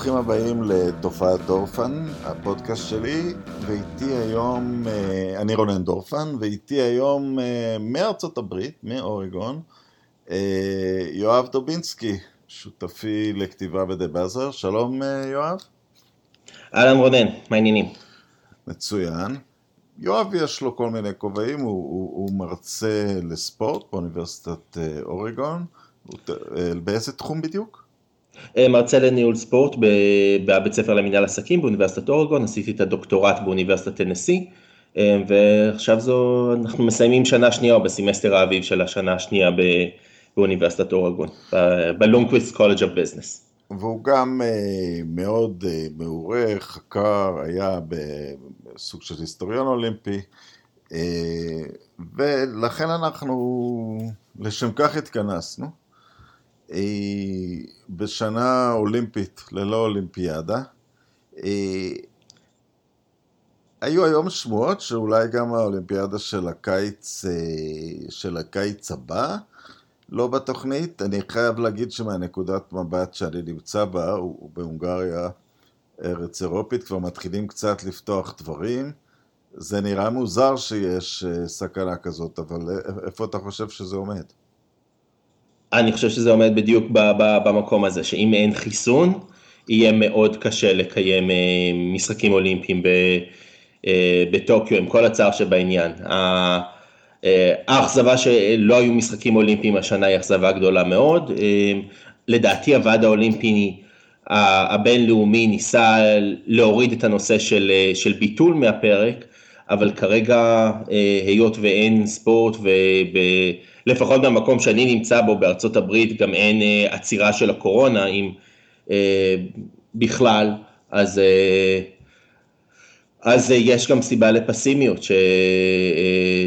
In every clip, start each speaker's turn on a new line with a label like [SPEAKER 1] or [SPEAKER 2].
[SPEAKER 1] ברוכים הבאים לתופעת דורפן, הפודקאסט שלי, ואיתי היום, אה, אני רונן דורפן, ואיתי היום אה, מארצות הברית, מאורגון, אה, יואב דובינסקי, שותפי לכתיבה בדה באזר. שלום יואב.
[SPEAKER 2] אהלן רונן, מה העניינים?
[SPEAKER 1] מצוין. יואב יש לו כל מיני כובעים, הוא, הוא, הוא מרצה לספורט באוניברסיטת אורגון. באיזה תחום בדיוק?
[SPEAKER 2] אה, מרצה לניהול ספורט בבית ספר למנהל עסקים באוניברסיטת אורגון, עשיתי את הדוקטורט באוניברסיטת טנסי, אה, ועכשיו זו, אנחנו מסיימים שנה שנייה או בסמסטר האביב של השנה השנייה באוניברסיטת אורגון, ב Lundquist College of Business.
[SPEAKER 1] והוא גם אה, מאוד מעורה, חקר, היה בסוג של היסטוריון אולימפי, ולכן אנחנו לשם כך התכנסנו. בשנה אולימפית ללא אולימפיאדה. היו היום שמועות שאולי גם האולימפיאדה של הקיץ, של הקיץ הבא לא בתוכנית. אני חייב להגיד שמהנקודת מבט שאני נמצא בה, ובהונגריה ארץ אירופית, כבר מתחילים קצת לפתוח דברים. זה נראה מוזר שיש סכנה כזאת, אבל איפה אתה חושב שזה עומד?
[SPEAKER 2] אני חושב שזה עומד בדיוק במקום הזה, שאם אין חיסון, יהיה מאוד קשה לקיים אה, משחקים אולימפיים אה, בטוקיו, עם כל הצער שבעניין. אה, האכזבה שלא היו משחקים אולימפיים השנה היא אכזבה גדולה מאוד. לדעתי הוועד האולימפי הבינלאומי ניסה להוריד את הנושא של, של ביטול מהפרק, אבל כרגע היות ואין ספורט וב... לפחות במקום שאני נמצא בו בארצות הברית גם אין אה, עצירה של הקורונה, אם אה, בכלל, אז, אה, אז יש גם סיבה לפסימיות ש,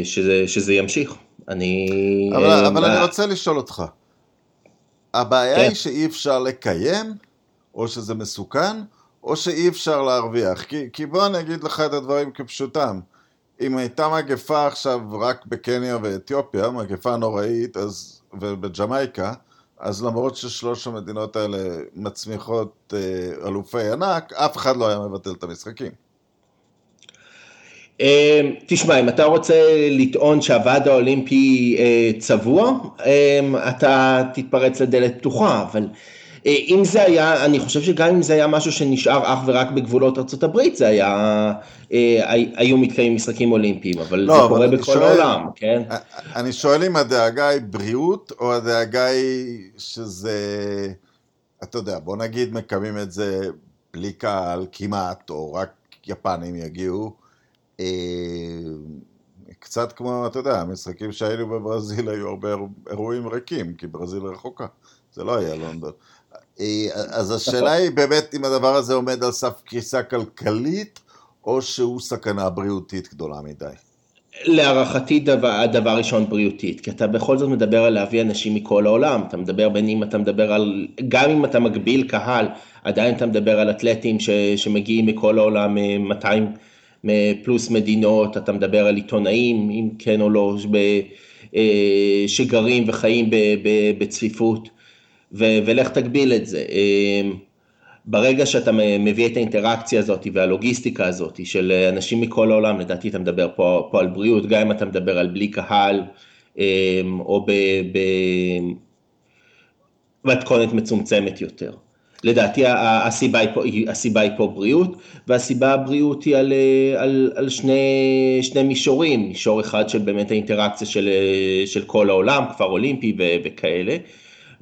[SPEAKER 2] שזה, שזה ימשיך. אני...
[SPEAKER 1] אבל, אבל אני רוצה לשאול אותך, הבעיה כן. היא שאי אפשר לקיים, או שזה מסוכן, או שאי אפשר להרוויח. כי, כי בוא אני אגיד לך את הדברים כפשוטם. אם הייתה מגפה עכשיו רק בקניה ואתיופיה, מגפה נוראית, אז, ובג'מייקה, אז למרות ששלוש המדינות האלה מצמיחות אה, אלופי ענק, אף אחד לא היה מבטל את המשחקים.
[SPEAKER 2] אה, תשמע, אם אתה רוצה לטעון שהוועד האולימפי אה, צבוע, אה, אתה תתפרץ לדלת פתוחה, אבל אה, אם זה היה, אני חושב שגם אם זה היה משהו שנשאר אך ורק בגבולות ארה"ב, זה היה, אה, היו מתקיימים משחקים אולימפיים, אבל לא, זה אבל קורה בכל שואל, העולם, כן?
[SPEAKER 1] אה, אני שואל אם הדאגה היא בריאות, או הדאגה היא שזה, אתה יודע, בוא נגיד מקיימים את זה בלי קהל כמעט, או רק יפנים יגיעו. קצת כמו, אתה יודע, המשחקים שהיינו בברזיל היו הרבה אירועים ריקים, כי ברזיל רחוקה, זה לא היה לונדון. אה, אז השאלה היא באמת אם הדבר הזה עומד על סף קריסה כלכלית, או שהוא סכנה בריאותית גדולה מדי.
[SPEAKER 2] להערכתי דבר, הדבר ראשון בריאותית, כי אתה בכל זאת מדבר על להביא אנשים מכל העולם, אתה מדבר בין אם אתה מדבר על, גם אם אתה מגביל קהל, עדיין אתה מדבר על אתלטים ש, שמגיעים מכל העולם, 200 אה, פלוס מדינות, אתה מדבר על עיתונאים, אם כן או לא, אה, שגרים וחיים בצפיפות. ו- ולך תגביל את זה. אמ, ברגע שאתה מביא את האינטראקציה הזאת והלוגיסטיקה הזאת של אנשים מכל העולם, לדעתי אתה מדבר פה, פה על בריאות, גם אם אתה מדבר על בלי קהל, אמ, או במתכונת מצומצמת יותר. לדעתי הסיבה היא, פה, הסיבה היא פה בריאות, והסיבה הבריאות היא על, על, על שני, שני מישורים, מישור אחד של באמת האינטראקציה של, של כל העולם, כפר אולימפי וכאלה,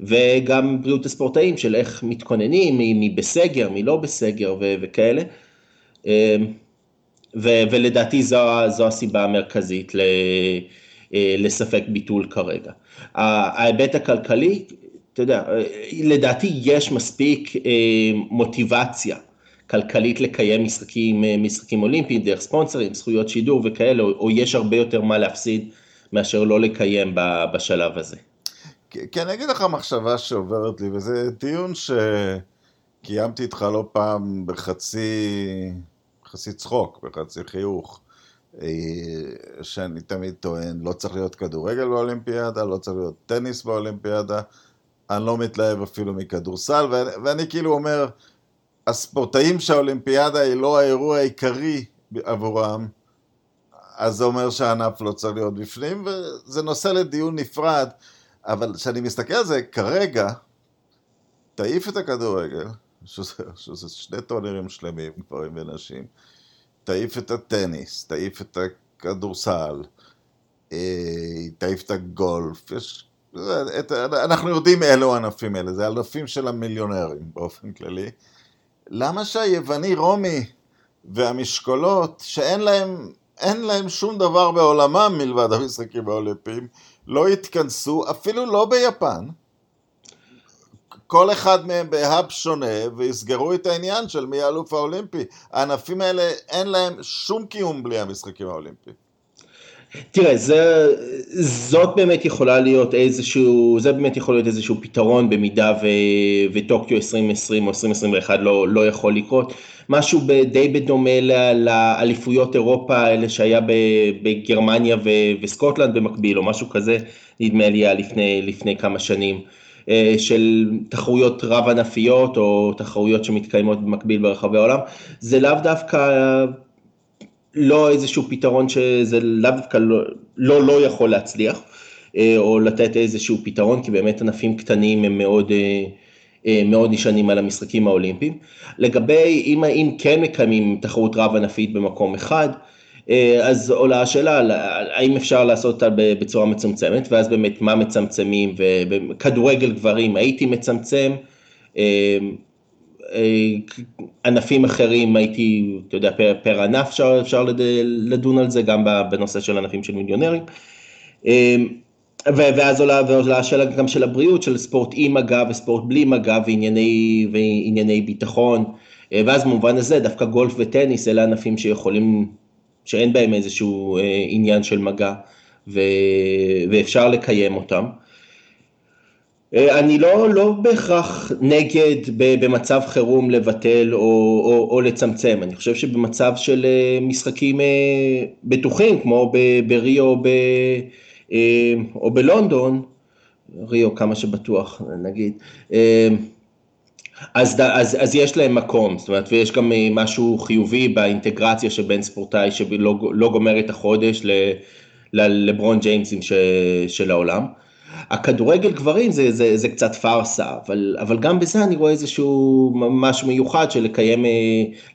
[SPEAKER 2] וגם בריאות הספורטאים של איך מתכוננים, מי בסגר, מי לא בסגר ו- וכאלה. אמ, ו- ולדעתי זו, זו הסיבה המרכזית ל- אה, לספק ביטול כרגע. ההיבט הכלכלי, אתה יודע, לדעתי יש מספיק אה, מוטיבציה כלכלית לקיים משחקים, אה, משחקים אולימפיים דרך ספונסרים, זכויות שידור וכאלה, או, או יש הרבה יותר מה להפסיד מאשר לא לקיים בשלב הזה.
[SPEAKER 1] כי אני אגיד לך מחשבה שעוברת לי, וזה דיון שקיימתי איתך לא פעם בחצי, בחצי צחוק, בחצי חיוך, אה, שאני תמיד טוען, לא צריך להיות כדורגל באולימפיאדה, לא צריך להיות טניס באולימפיאדה, אני לא מתלהב אפילו מכדורסל, ואני, ואני כאילו אומר, הספורטאים שהאולימפיאדה היא לא האירוע העיקרי עבורם, אז זה אומר שהענף לא צריך להיות בפנים, וזה נושא לדיון נפרד, אבל כשאני מסתכל על זה, כרגע, תעיף את הכדורגל, שזה, שזה שני טורנירים שלמים, גברים ונשים, תעיף את הטניס, תעיף את הכדורסל, אה, תעיף את הגולף, יש, את, אנחנו יודעים אילו הענפים האלה, זה ענפים של המיליונרים באופן כללי. למה שהיווני רומי והמשקולות, שאין להם, להם שום דבר בעולמם מלבד המשחקים האולימפיים, לא יתכנסו, אפילו לא ביפן, כל אחד מהם בהאב שונה, ויסגרו את העניין של מי האלוף האולימפי. הענפים האלה, אין להם שום קיום בלי המשחקים האולימפיים.
[SPEAKER 2] תראה, זה, זאת באמת יכולה להיות איזשהו, זה באמת יכול להיות איזשהו פתרון במידה ו, וטוקיו 2020 או 2021 לא, לא יכול לקרות. משהו די בדומה לאליפויות אירופה האלה שהיה בגרמניה ו, וסקוטלנד במקביל, או משהו כזה, נדמה לי היה לפני, לפני כמה שנים. אה, של תחרויות רב ענפיות או תחרויות שמתקיימות במקביל ברחבי העולם, זה לאו דווקא לא איזשהו פתרון שזה לאו דווקא לא, לא, לא יכול להצליח, אה, או לתת איזשהו פתרון, כי באמת ענפים קטנים הם מאוד, אה, מאוד נשענים על המשחקים האולימפיים. לגבי אם, אם כן מקיימים תחרות רב ענפית במקום אחד, אה, אז עולה השאלה האם אפשר לעשות אותה בצורה מצומצמת, ואז באמת מה מצמצמים, וכדורגל גברים הייתי מצמצם, אה, אה, ענפים אחרים הייתי, אתה יודע, פר, פר ענף אפשר, אפשר לדון על זה, גם בנושא של ענפים של מיליונרים. ואז עולה, ועולה השאלה גם של הבריאות, של ספורט עם מגע וספורט בלי מגע וענייני, וענייני ביטחון, ואז במובן הזה דווקא גולף וטניס אלה ענפים שיכולים שאין בהם איזשהו אה, עניין של מגע ו... ואפשר לקיים אותם. אה, אני לא, לא בהכרח נגד במצב חירום לבטל או, או, או לצמצם, אני חושב שבמצב של אה, משחקים בטוחים כמו בריו או, או בלונדון, ריו כמה שבטוח נגיד, אז, אז, אז יש להם מקום, זאת אומרת, ויש גם אה, משהו חיובי באינטגרציה שבין ספורטאי שלא לא גומר את החודש ללברון ג'יימסים ש, של העולם. הכדורגל גברים זה, זה, זה קצת פארסה, אבל, אבל גם בזה אני רואה איזשהו משהו מיוחד של לקיים, אה,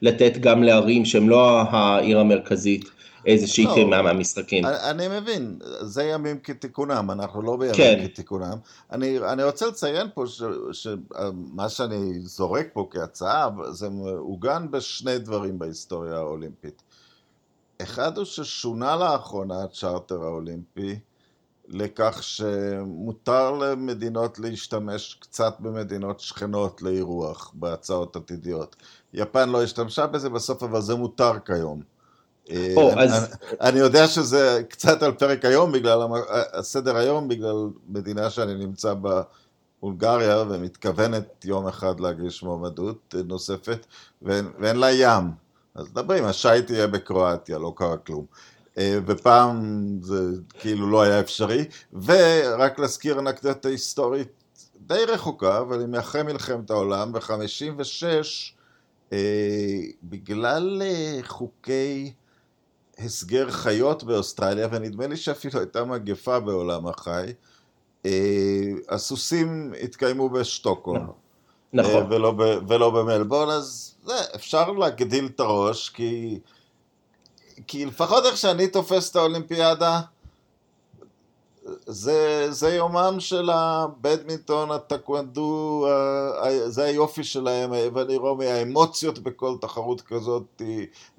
[SPEAKER 2] לתת גם לערים שהם לא העיר המרכזית. איזושהי לא, תימה מהמשחקים.
[SPEAKER 1] אני, אני מבין, זה ימים כתיקונם, אנחנו לא בימים כן. כתיקונם. אני, אני רוצה לציין פה שמה שאני זורק פה כהצעה, זה מעוגן בשני דברים בהיסטוריה האולימפית. אחד הוא ששונה לאחרונה הצ'רטר האולימפי לכך שמותר למדינות להשתמש קצת במדינות שכנות לאירוח בהצעות עתידיות. יפן לא השתמשה בזה בסוף, אבל זה מותר כיום.
[SPEAKER 2] או, אני, אז...
[SPEAKER 1] אני, אני יודע שזה קצת על פרק היום, בגלל הסדר היום, בגלל מדינה שאני נמצא בהונגריה ומתכוונת יום אחד להגיש מועמדות נוספת, ואין, ואין לה ים. אז מדברים, השייט יהיה בקרואטיה, לא קרה כלום. אה, ופעם זה כאילו לא היה אפשרי, ורק להזכיר אנקדוטה היסטורית די רחוקה, אבל היא מאחרי מלחמת העולם, ב-56, אה, בגלל אה, חוקי הסגר חיות באוסטרליה, ונדמה לי שאפילו הייתה מגפה בעולם החי. הסוסים התקיימו בשטוקהולם.
[SPEAKER 2] נכון.
[SPEAKER 1] ולא, ולא במלבורן, אז זה, אפשר להגדיל את הראש, כי, כי לפחות איך שאני תופס את האולימפיאדה, זה, זה יומם של הבדמינטון, הטקוונדו, זה היופי שלהם, ואני רואה מהאמוציות בכל תחרות כזאת,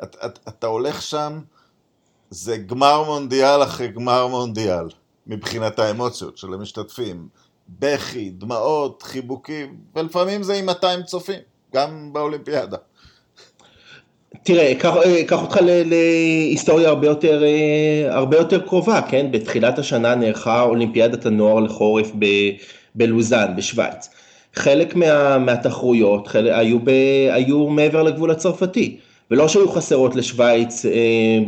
[SPEAKER 1] אתה, אתה, אתה הולך שם, זה גמר מונדיאל אחרי גמר מונדיאל, מבחינת האמוציות של המשתתפים. בכי, דמעות, חיבוקים, ולפעמים זה עם 200 צופים, גם באולימפיאדה.
[SPEAKER 2] תראה, אקח אותך להיסטוריה הרבה יותר, אה, הרבה יותר קרובה, כן? בתחילת השנה נערכה אולימפיאדת הנוער לחורף ב, בלוזאן, בשוויץ. חלק מה, מהתחרויות חלק, היו, ב, היו מעבר לגבול הצרפתי, ולא שהיו חסרות לשוויץ אה,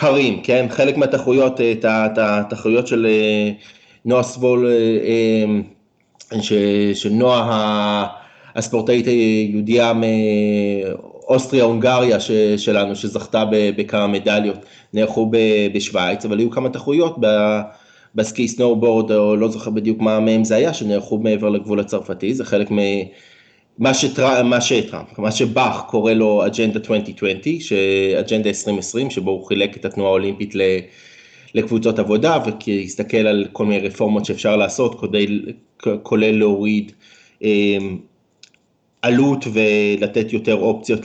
[SPEAKER 2] הרים, כן? חלק מהתחרויות, אה, את התחרויות של אה, נועה סבול, אה, של נועה הספורטאית היהודייה מאוסטריה-הונגריה שלנו, שזכתה בכמה מדליות, נערכו בשוויץ, אבל היו כמה תחרויות בסקי סנואובורד, או לא זוכר בדיוק מה מהם זה היה, שנערכו מעבר לגבול הצרפתי, זה חלק מ... מה שטראמפ, מה שטראמפ, מה שבאך קורא לו אג'נדה 2020, אג'נדה 2020, שבו הוא חילק את התנועה האולימפית לקבוצות עבודה, והסתכל על כל מיני רפורמות שאפשר לעשות, כולל, כולל להוריד אמ, עלות ולתת יותר אופציות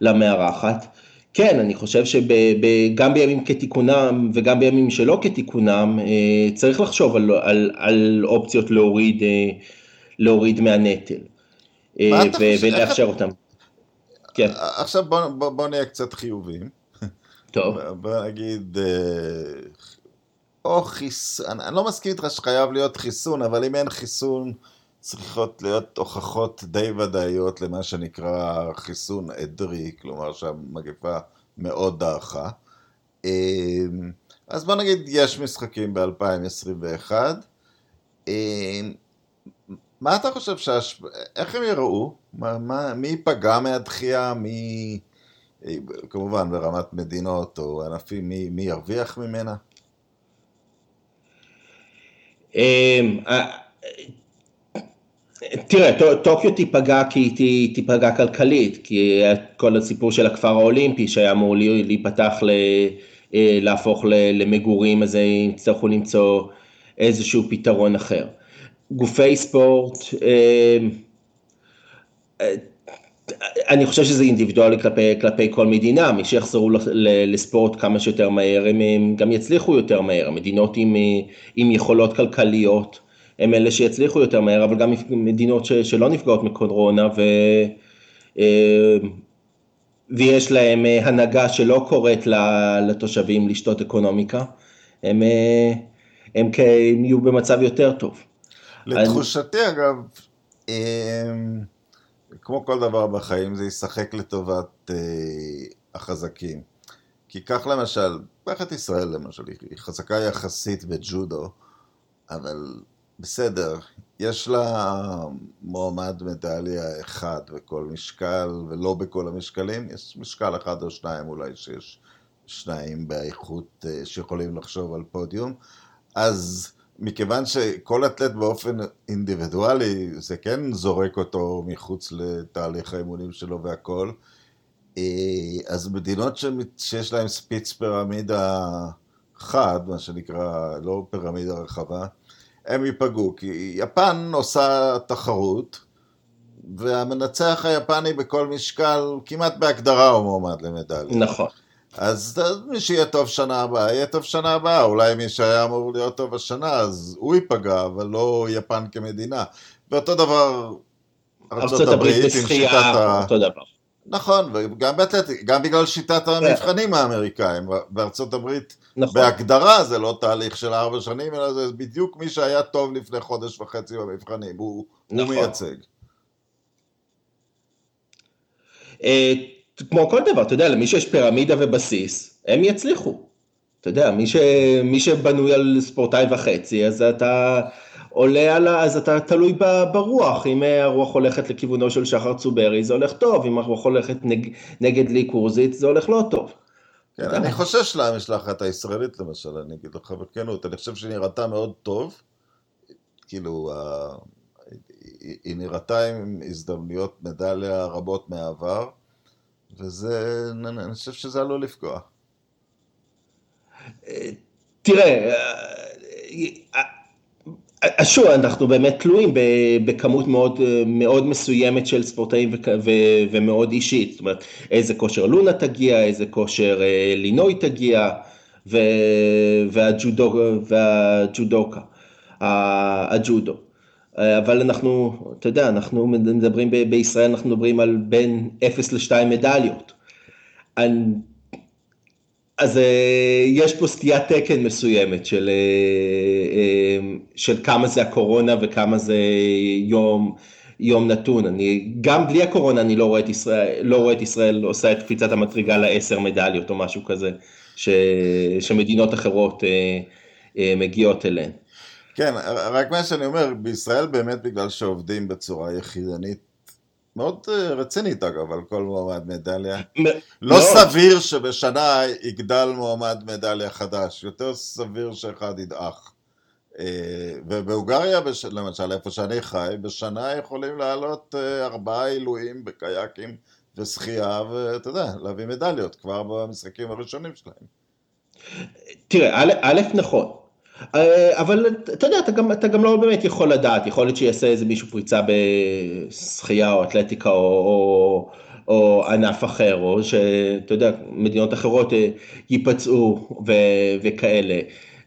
[SPEAKER 2] למארחת. כן, אני חושב שגם בימים כתיקונם וגם בימים שלא כתיקונם, אה, צריך לחשוב על, על, על אופציות להוריד, אה, להוריד מהנטל. אה, ולאפשר אותם.
[SPEAKER 1] כן. עכשיו בוא, בוא, בוא נהיה קצת חיוביים.
[SPEAKER 2] טוב.
[SPEAKER 1] בוא נגיד, או חיסון, אני לא מסכים איתך שחייב להיות חיסון, אבל אם אין חיסון, צריכות להיות הוכחות די ודאיות למה שנקרא חיסון עדרי, כלומר שהמגפה מאוד דעכה. אז בוא נגיד, יש משחקים ב-2021. מה אתה חושב, שהש... איך הם יראו? מה, מה, מי ייפגע מהדחייה? מי, כמובן ברמת מדינות או ענפים, מי, מי ירוויח ממנה?
[SPEAKER 2] תראה, טוקיו תיפגע כי היא תיפגע כלכלית, כי כל הסיפור של הכפר האולימפי שהיה אמור להיפתח, אה, להפוך למגורים, אז יצטרכו למצוא איזשהו פתרון אחר. גופי ספורט, אה, אה, אני חושב שזה אינדיבידואלי כלפי, כלפי כל מדינה, מי שיחזרו לספורט כמה שיותר מהר, הם, גם יצליחו יותר מהר, המדינות עם, עם יכולות כלכליות הם אלה שיצליחו יותר מהר, אבל גם מדינות ש, שלא נפגעות מקורונה ו, אה, ויש להם הנהגה שלא קוראת לתושבים לשתות אקונומיקה, הם, הם, הם יהיו במצב יותר טוב.
[SPEAKER 1] לתחושתי אני... אגב, אמ, כמו כל דבר בחיים, זה ישחק לטובת אה, החזקים. כי כך למשל, מערכת ישראל למשל, היא חזקה יחסית בג'ודו, אבל בסדר, יש לה מועמד מדליה אחד בכל משקל, ולא בכל המשקלים, יש משקל אחד או שניים אולי שיש שניים באיכות אה, שיכולים לחשוב על פודיום, אז מכיוון שכל אתלט באופן אינדיבידואלי, זה כן זורק אותו מחוץ לתהליך האימונים שלו והכל, אה, אז מדינות שיש להן ספיץ פירמידה חד, מה שנקרא, לא פירמידה רחבה, הם ייפגעו, כי יפן עושה תחרות, והמנצח היפני בכל משקל, כמעט בהגדרה הוא מועמד למדליה.
[SPEAKER 2] נכון.
[SPEAKER 1] אז מי שיהיה טוב שנה הבאה, יהיה טוב שנה הבאה. אולי מי שהיה אמור להיות טוב השנה, אז הוא ייפגע, אבל לא יפן כמדינה. ואותו דבר
[SPEAKER 2] ארצות הברית עם שיטת ה... אותו דבר.
[SPEAKER 1] נכון, וגם באתלטיקה, גם בגלל שיטת כן. המבחנים האמריקאים. בארצות הברית, נכון. בהגדרה זה לא תהליך של ארבע שנים, אלא זה בדיוק מי שהיה טוב לפני חודש וחצי במבחנים, הוא, נכון. הוא מייצג.
[SPEAKER 2] אה, כמו כל דבר, אתה יודע, למי שיש פירמידה ובסיס, הם יצליחו. אתה יודע, מי, ש, מי שבנוי על ספורטאי וחצי, אז אתה עולה על ה... אז אתה תלוי ברוח. אם הרוח הולכת לכיוונו של שחר צוברי, זה הולך טוב, אם הרוח הולכת נג, נגד לי קורזית, זה הולך לא טוב.
[SPEAKER 1] כן, אני חושש למשלחת הישראלית למשל, אני אגיד לך בכנות, אני חושב שהיא נראתה מאוד טוב, כאילו, היא נראתה עם הזדמנויות מדליה רבות מהעבר, וזה, אני חושב שזה עלול לפגוע.
[SPEAKER 2] תראה, שוב, אנחנו באמת תלויים בכמות מאוד, מאוד מסוימת של ספורטאים ומאוד אישית, זאת אומרת, איזה כושר לונה תגיע, איזה כושר אה, לינוי תגיע, והג'ודוקה, הג'ודו. אה, אבל אנחנו, אתה יודע, אנחנו מדברים ב- בישראל, אנחנו מדברים על בין 0 ל-2 מדליות. אז אה, יש פה סטיית תקן מסוימת של, אה, של כמה זה הקורונה וכמה זה יום, יום נתון. אני, גם בלי הקורונה אני לא רואה את ישראל, לא רואה את ישראל עושה את קפיצת המדרגה לעשר מדליות או משהו כזה, ש, שמדינות אחרות מגיעות אליהן.
[SPEAKER 1] כן, רק מה שאני אומר, בישראל באמת בגלל שעובדים בצורה יחידנית מאוד אה, רצינית אגב, על כל מועמד מדליה. לא סביר שבשנה יגדל מועמד מדליה חדש, יותר סביר שאחד ידעך. אה, ובהונגריה, למשל, איפה שאני חי, בשנה יכולים לעלות אה, ארבעה עילויים בקייקים ושחייה, ואתה יודע, להביא מדליות כבר במשחקים הראשונים שלהם.
[SPEAKER 2] תראה, א', נכון, אבל אתה יודע, אתה גם, אתה גם לא באמת יכול לדעת, יכול להיות שיעשה איזה מישהו פריצה בשחייה או אתלטיקה או, או, או ענף אחר, או שאתה יודע, מדינות אחרות אה, ייפצעו ו, וכאלה.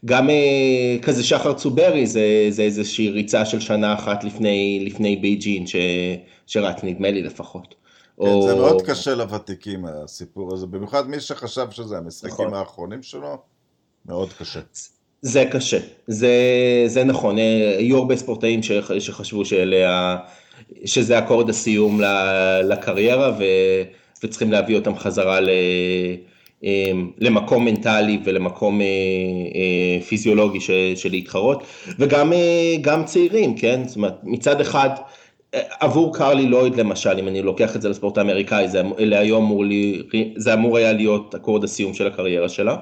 [SPEAKER 2] גם אה, כזה שחר צוברי זה, זה איזושהי ריצה של שנה אחת לפני, לפני בייג'ין ש, שרץ, נדמה לי לפחות.
[SPEAKER 1] כן, או... זה מאוד קשה לוותיקים הסיפור הזה, במיוחד מי שחשב שזה המשחקים נכון. האחרונים שלו, מאוד קשה.
[SPEAKER 2] זה קשה, זה, זה נכון, היו הרבה ספורטאים שחשבו שאלה, שזה אקורד הסיום לקריירה ו, וצריכים להביא אותם חזרה ל, אמ, למקום מנטלי ולמקום אה, אה, פיזיולוגי של להתחרות, וגם אה, צעירים, כן? זאת אומרת, מצד אחד, עבור קרלי לויד למשל, אם אני לוקח את זה לספורט האמריקאי, זה, אמור, זה אמור היה להיות אקורד הסיום של הקריירה שלה.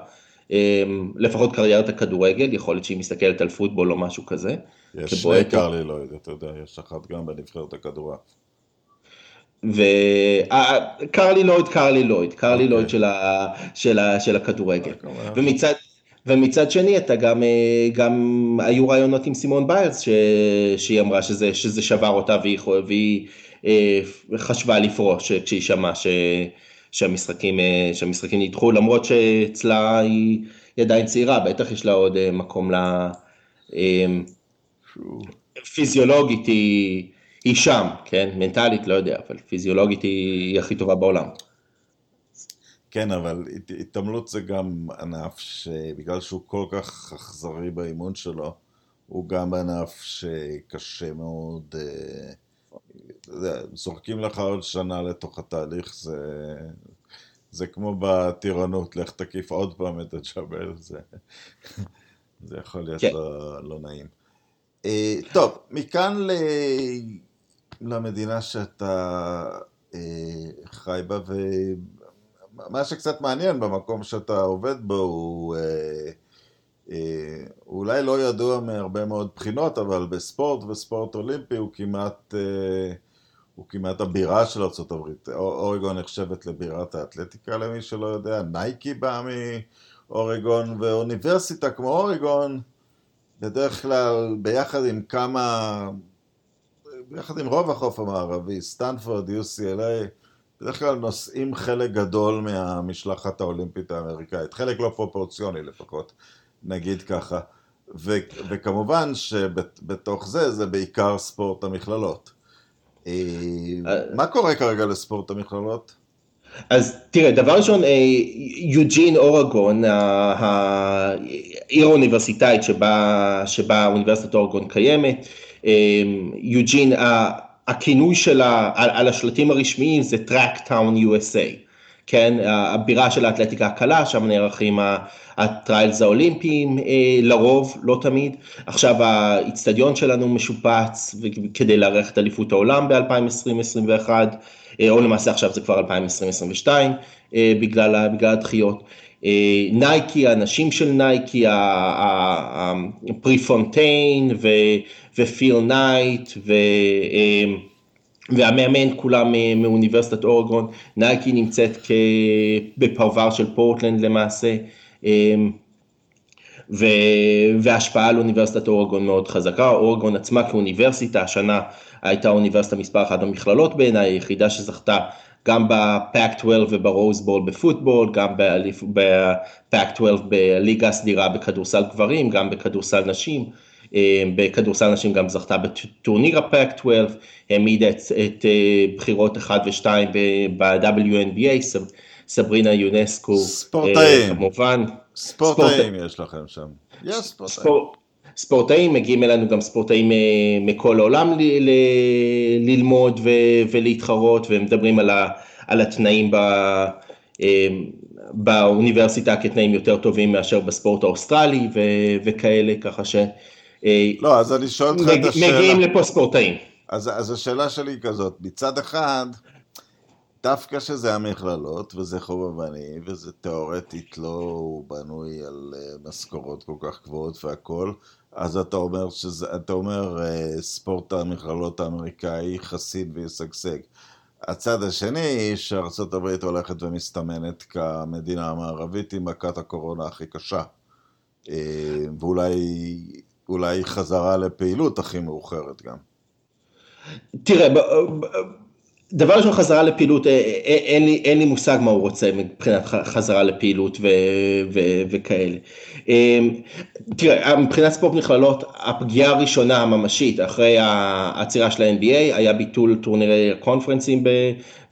[SPEAKER 2] אמ, לפחות קריירת הכדורגל, יכול להיות שהיא מסתכלת על פוטבול או משהו כזה.
[SPEAKER 1] יש שני קרלי לויד, אתה יודע, יש אחת גם בנבחרת הכדורעף.
[SPEAKER 2] וקרלי לויד, קרלי לויד, קרלי לויד של הכדורגל. ומצד... ומצד שני אתה גם, אה, גם היו רעיונות עם סימון ביילס שהיא אמרה שזה, שזה שבר אותה והיא, והיא אה, חשבה לפרוש כשהיא שמעה שהמשחקים, אה, שהמשחקים נדחו, למרות שאצלה היא, היא עדיין צעירה, בטח יש לה עוד אה, מקום ל... אה, פיזיולוגית היא, היא שם, כן? מנטלית לא יודע, אבל פיזיולוגית היא, היא הכי טובה בעולם.
[SPEAKER 1] כן, אבל התעמלות זה גם ענף שבגלל שהוא כל כך אכזרי באימון שלו, הוא גם ענף שקשה מאוד... אה, זורקים לך עוד שנה לתוך התהליך, זה, זה כמו בטירונות, לך תקיף עוד פעם את הג'אבל, זה, זה יכול להיות כן. לא, לא נעים. אה, טוב, מכאן ל, למדינה שאתה אה, חי בה, ומה שקצת מעניין במקום שאתה עובד בו הוא... אה, אה, אולי לא ידוע מהרבה מאוד בחינות, אבל בספורט וספורט אולימפי הוא כמעט, אה, הוא כמעט הבירה של ארה"ב. אורגון נחשבת לבירת האתלטיקה למי שלא יודע, נייקי בא מאורגון, ואוניברסיטה כמו אורגון, בדרך כלל ביחד עם כמה, ביחד עם רוב החוף המערבי, סטנפורד, UCLA, בדרך כלל נושאים חלק גדול מהמשלחת האולימפית האמריקאית, חלק לא פרופורציוני לפחות. נגיד ככה. ו- וכמובן שבתוך זה, זה בעיקר ספורט המכללות. אה, מה קורה כרגע לספורט המכללות?
[SPEAKER 2] אז תראה, דבר ראשון, אה, יוג'ין אורגון, העיר האוניברסיטאית שבה, שבה אוניברסיטת אורגון קיימת, אה, יוג'ין, הכינוי שלה על, על השלטים הרשמיים זה Track Town USA. כן, הבירה של האתלטיקה הקלה, שם נערכים ה trials האולימפיים אה, לרוב, לא תמיד. עכשיו האיצטדיון שלנו משופץ כדי לארח את אליפות העולם ב-2020-2021, אה, או למעשה עכשיו זה כבר 2020-2022 אה, בגלל, בגלל הדחיות. נייקי, האנשים של נייקי, פריפונטיין ופיל נייט, ו... והמאמן כולם מאוניברסיטת אורגון, נייקי נמצאת בפרבר של פורטלנד למעשה, אמ, וההשפעה על אוניברסיטת אורגון מאוד חזקה, אורגון עצמה כאוניברסיטה, השנה הייתה אוניברסיטה מספר אחת במכללות בעיניי, היחידה שזכתה גם ב Pac 12 וב Rose Bowl בפוטבול, גם בפאק 12 בליגה הסדירה בכדורסל גברים, גם בכדורסל נשים. אה, בכדורסל נשים גם זכתה בטורניר הפאק 12, העמידה את, את אה, בחירות 1 ו-2 ב-WNBA, סברינה יונסקו,
[SPEAKER 1] ספורטאים, כמובן. ספורטאים ספורט... יש לכם שם. יש ספורטאים. ספור...
[SPEAKER 2] ספורטאים, מגיעים אלינו גם ספורטאים אה, מכל העולם ל, ל, ללמוד ו, ולהתחרות, ומדברים על, ה, על התנאים ב, באוניברסיטה כתנאים יותר טובים מאשר בספורט האוסטרלי ו, וכאלה, ככה ש...
[SPEAKER 1] לא, אז אני שואל אותך
[SPEAKER 2] מג,
[SPEAKER 1] את השאלה.
[SPEAKER 2] מגיעים לפה ספורטאים.
[SPEAKER 1] אז, אז השאלה שלי היא כזאת, מצד אחד, דווקא שזה המכללות, וזה חובבני, וזה תאורטית לא בנוי על אה, משכורות כל כך גבוהות והכל, אז אתה אומר, שזה, אתה אומר אה, ספורט המכללות האמריקאי חסין וישגשג. הצד השני, שארה"ב הולכת ומסתמנת כמדינה המערבית עם מכת הקורונה הכי קשה. Uh, ואולי חזרה לפעילות הכי מאוחרת גם.
[SPEAKER 2] תראה, דבר ראשון חזרה לפעילות, אה, אה, אין לי, אין לי מושג מה הוא רוצה מבחינת חזרה לפעילות ו, ו, וכאלה. אמ, תראה, מבחינת ספורט מכללות, הפגיעה הראשונה הממשית אחרי העצירה של ה-NBA היה ביטול טורנירי הקונפרנסים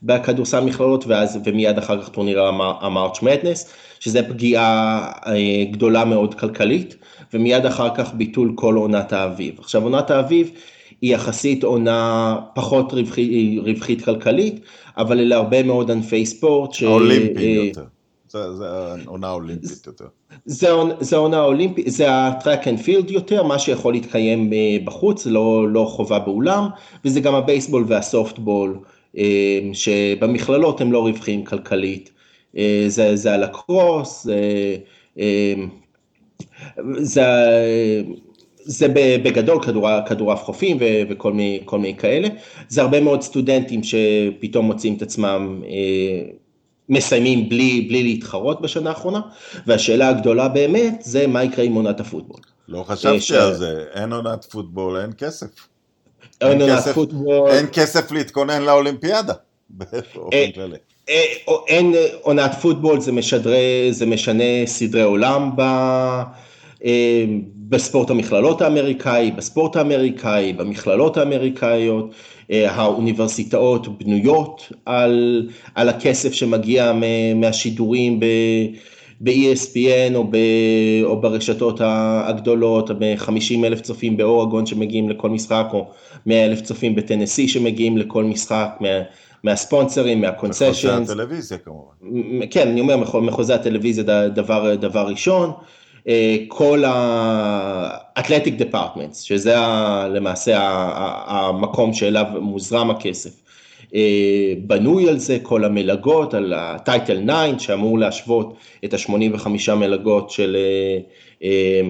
[SPEAKER 2] בכדורסל מכללות ואז, ומיד אחר כך טורניר ה March Madness, שזה פגיעה אה, גדולה מאוד כלכלית, ומיד אחר כך ביטול כל עונת האביב. עכשיו עונת האביב היא יחסית עונה פחות רווחית, רווחית כלכלית, אבל אלה הרבה מאוד ענפי ספורט.
[SPEAKER 1] ש... האולימפיים יותר. זה, זה עונה אולימפית יותר.
[SPEAKER 2] זה, זה עונה אולימפית, זה ה track and field יותר, מה שיכול להתקיים אה, בחוץ, לא, לא חובה באולם, וזה גם הבייסבול והסופטבול, אה, שבמכללות הם לא רווחיים כלכלית. אה, זה, זה הלקרוס, זה, זה זה בגדול כדורעף חופים וכל מיני, מיני כאלה. זה הרבה מאוד סטודנטים שפתאום מוצאים את עצמם אה, מסיימים בלי, בלי להתחרות בשנה האחרונה, והשאלה הגדולה באמת זה מה יקרה עם עונת הפוטבול.
[SPEAKER 1] לא חשבתי ש... על זה, אין עונת פוטבול, אין כסף.
[SPEAKER 2] אין, אין עונת כסף, פוטבול.
[SPEAKER 1] אין כסף להתכונן לאולימפיאדה, באופן אה, כללי.
[SPEAKER 2] אה, אין עונת פוטבול, זה, משדרי, זה משנה סדרי עולם ב... בספורט המכללות האמריקאי, בספורט האמריקאי, במכללות האמריקאיות, אה, האוניברסיטאות בנויות על, על הכסף שמגיע מהשידורים ב-ESPN או, ב, או ברשתות הגדולות, ב-50 אלף צופים באורגון שמגיעים לכל משחק, או 100 אלף צופים בטנסי שמגיעים לכל משחק, מה, מהספונסרים, מהקונסשנס. מחוזי
[SPEAKER 1] הטלוויזיה כמובן.
[SPEAKER 2] כן, אני אומר, מחוזי הטלוויזיה דבר, דבר ראשון. אה, כל ה-athletic departments, שזה למעשה המקום שאליו מוזרם הכסף. אה, בנוי על זה כל המלגות, על ה-Title 9 שאמור להשוות את ה-85 מלגות של, אה,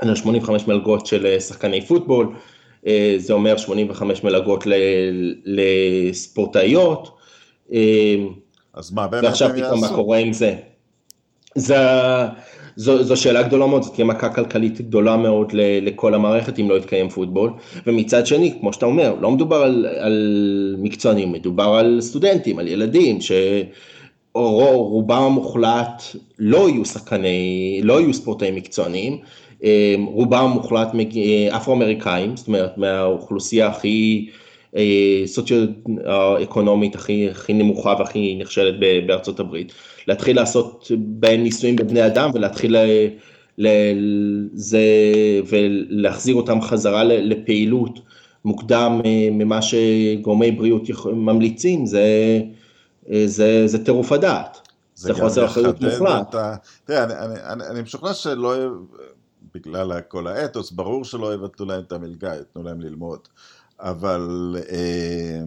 [SPEAKER 2] על 85 מלגות של שחקני פוטבול, זה אומר 85 מלגות לספורטאיות.
[SPEAKER 1] אז מה באמת
[SPEAKER 2] הם יעשו? ועכשיו פתאום מה קורה עם זה? זה... זו, זו שאלה גדולה מאוד, זו תהיה מכה כלכלית גדולה מאוד לכל המערכת אם לא יתקיים פוטבול, ומצד שני, כמו שאתה אומר, לא מדובר על, על מקצוענים, מדובר על סטודנטים, על ילדים, שרובם המוחלט לא יהיו שחקני, לא יהיו ספורטאים מקצוענים, רובם המוחלט אפרו-אמריקאים, זאת אומרת מהאוכלוסייה הכי אה, סוציו-אקונומית הכי, הכי נמוכה והכי נכשלת בארצות הברית. להתחיל לעשות בהם ניסויים בבני אדם ולהתחיל לזה ולהחזיר אותם חזרה לפעילות מוקדם אה, ממה שגורמי בריאות ממליצים, זה, אה, זה, זה טירוף הדעת. זה, זה חוסר אחריות מוחלט.
[SPEAKER 1] תראה, אני, אני, אני, אני משוכנע שלא, בגלל כל האתוס, ברור שלא יבטלו להם את המלגה, יתנו להם ללמוד. אבל אה,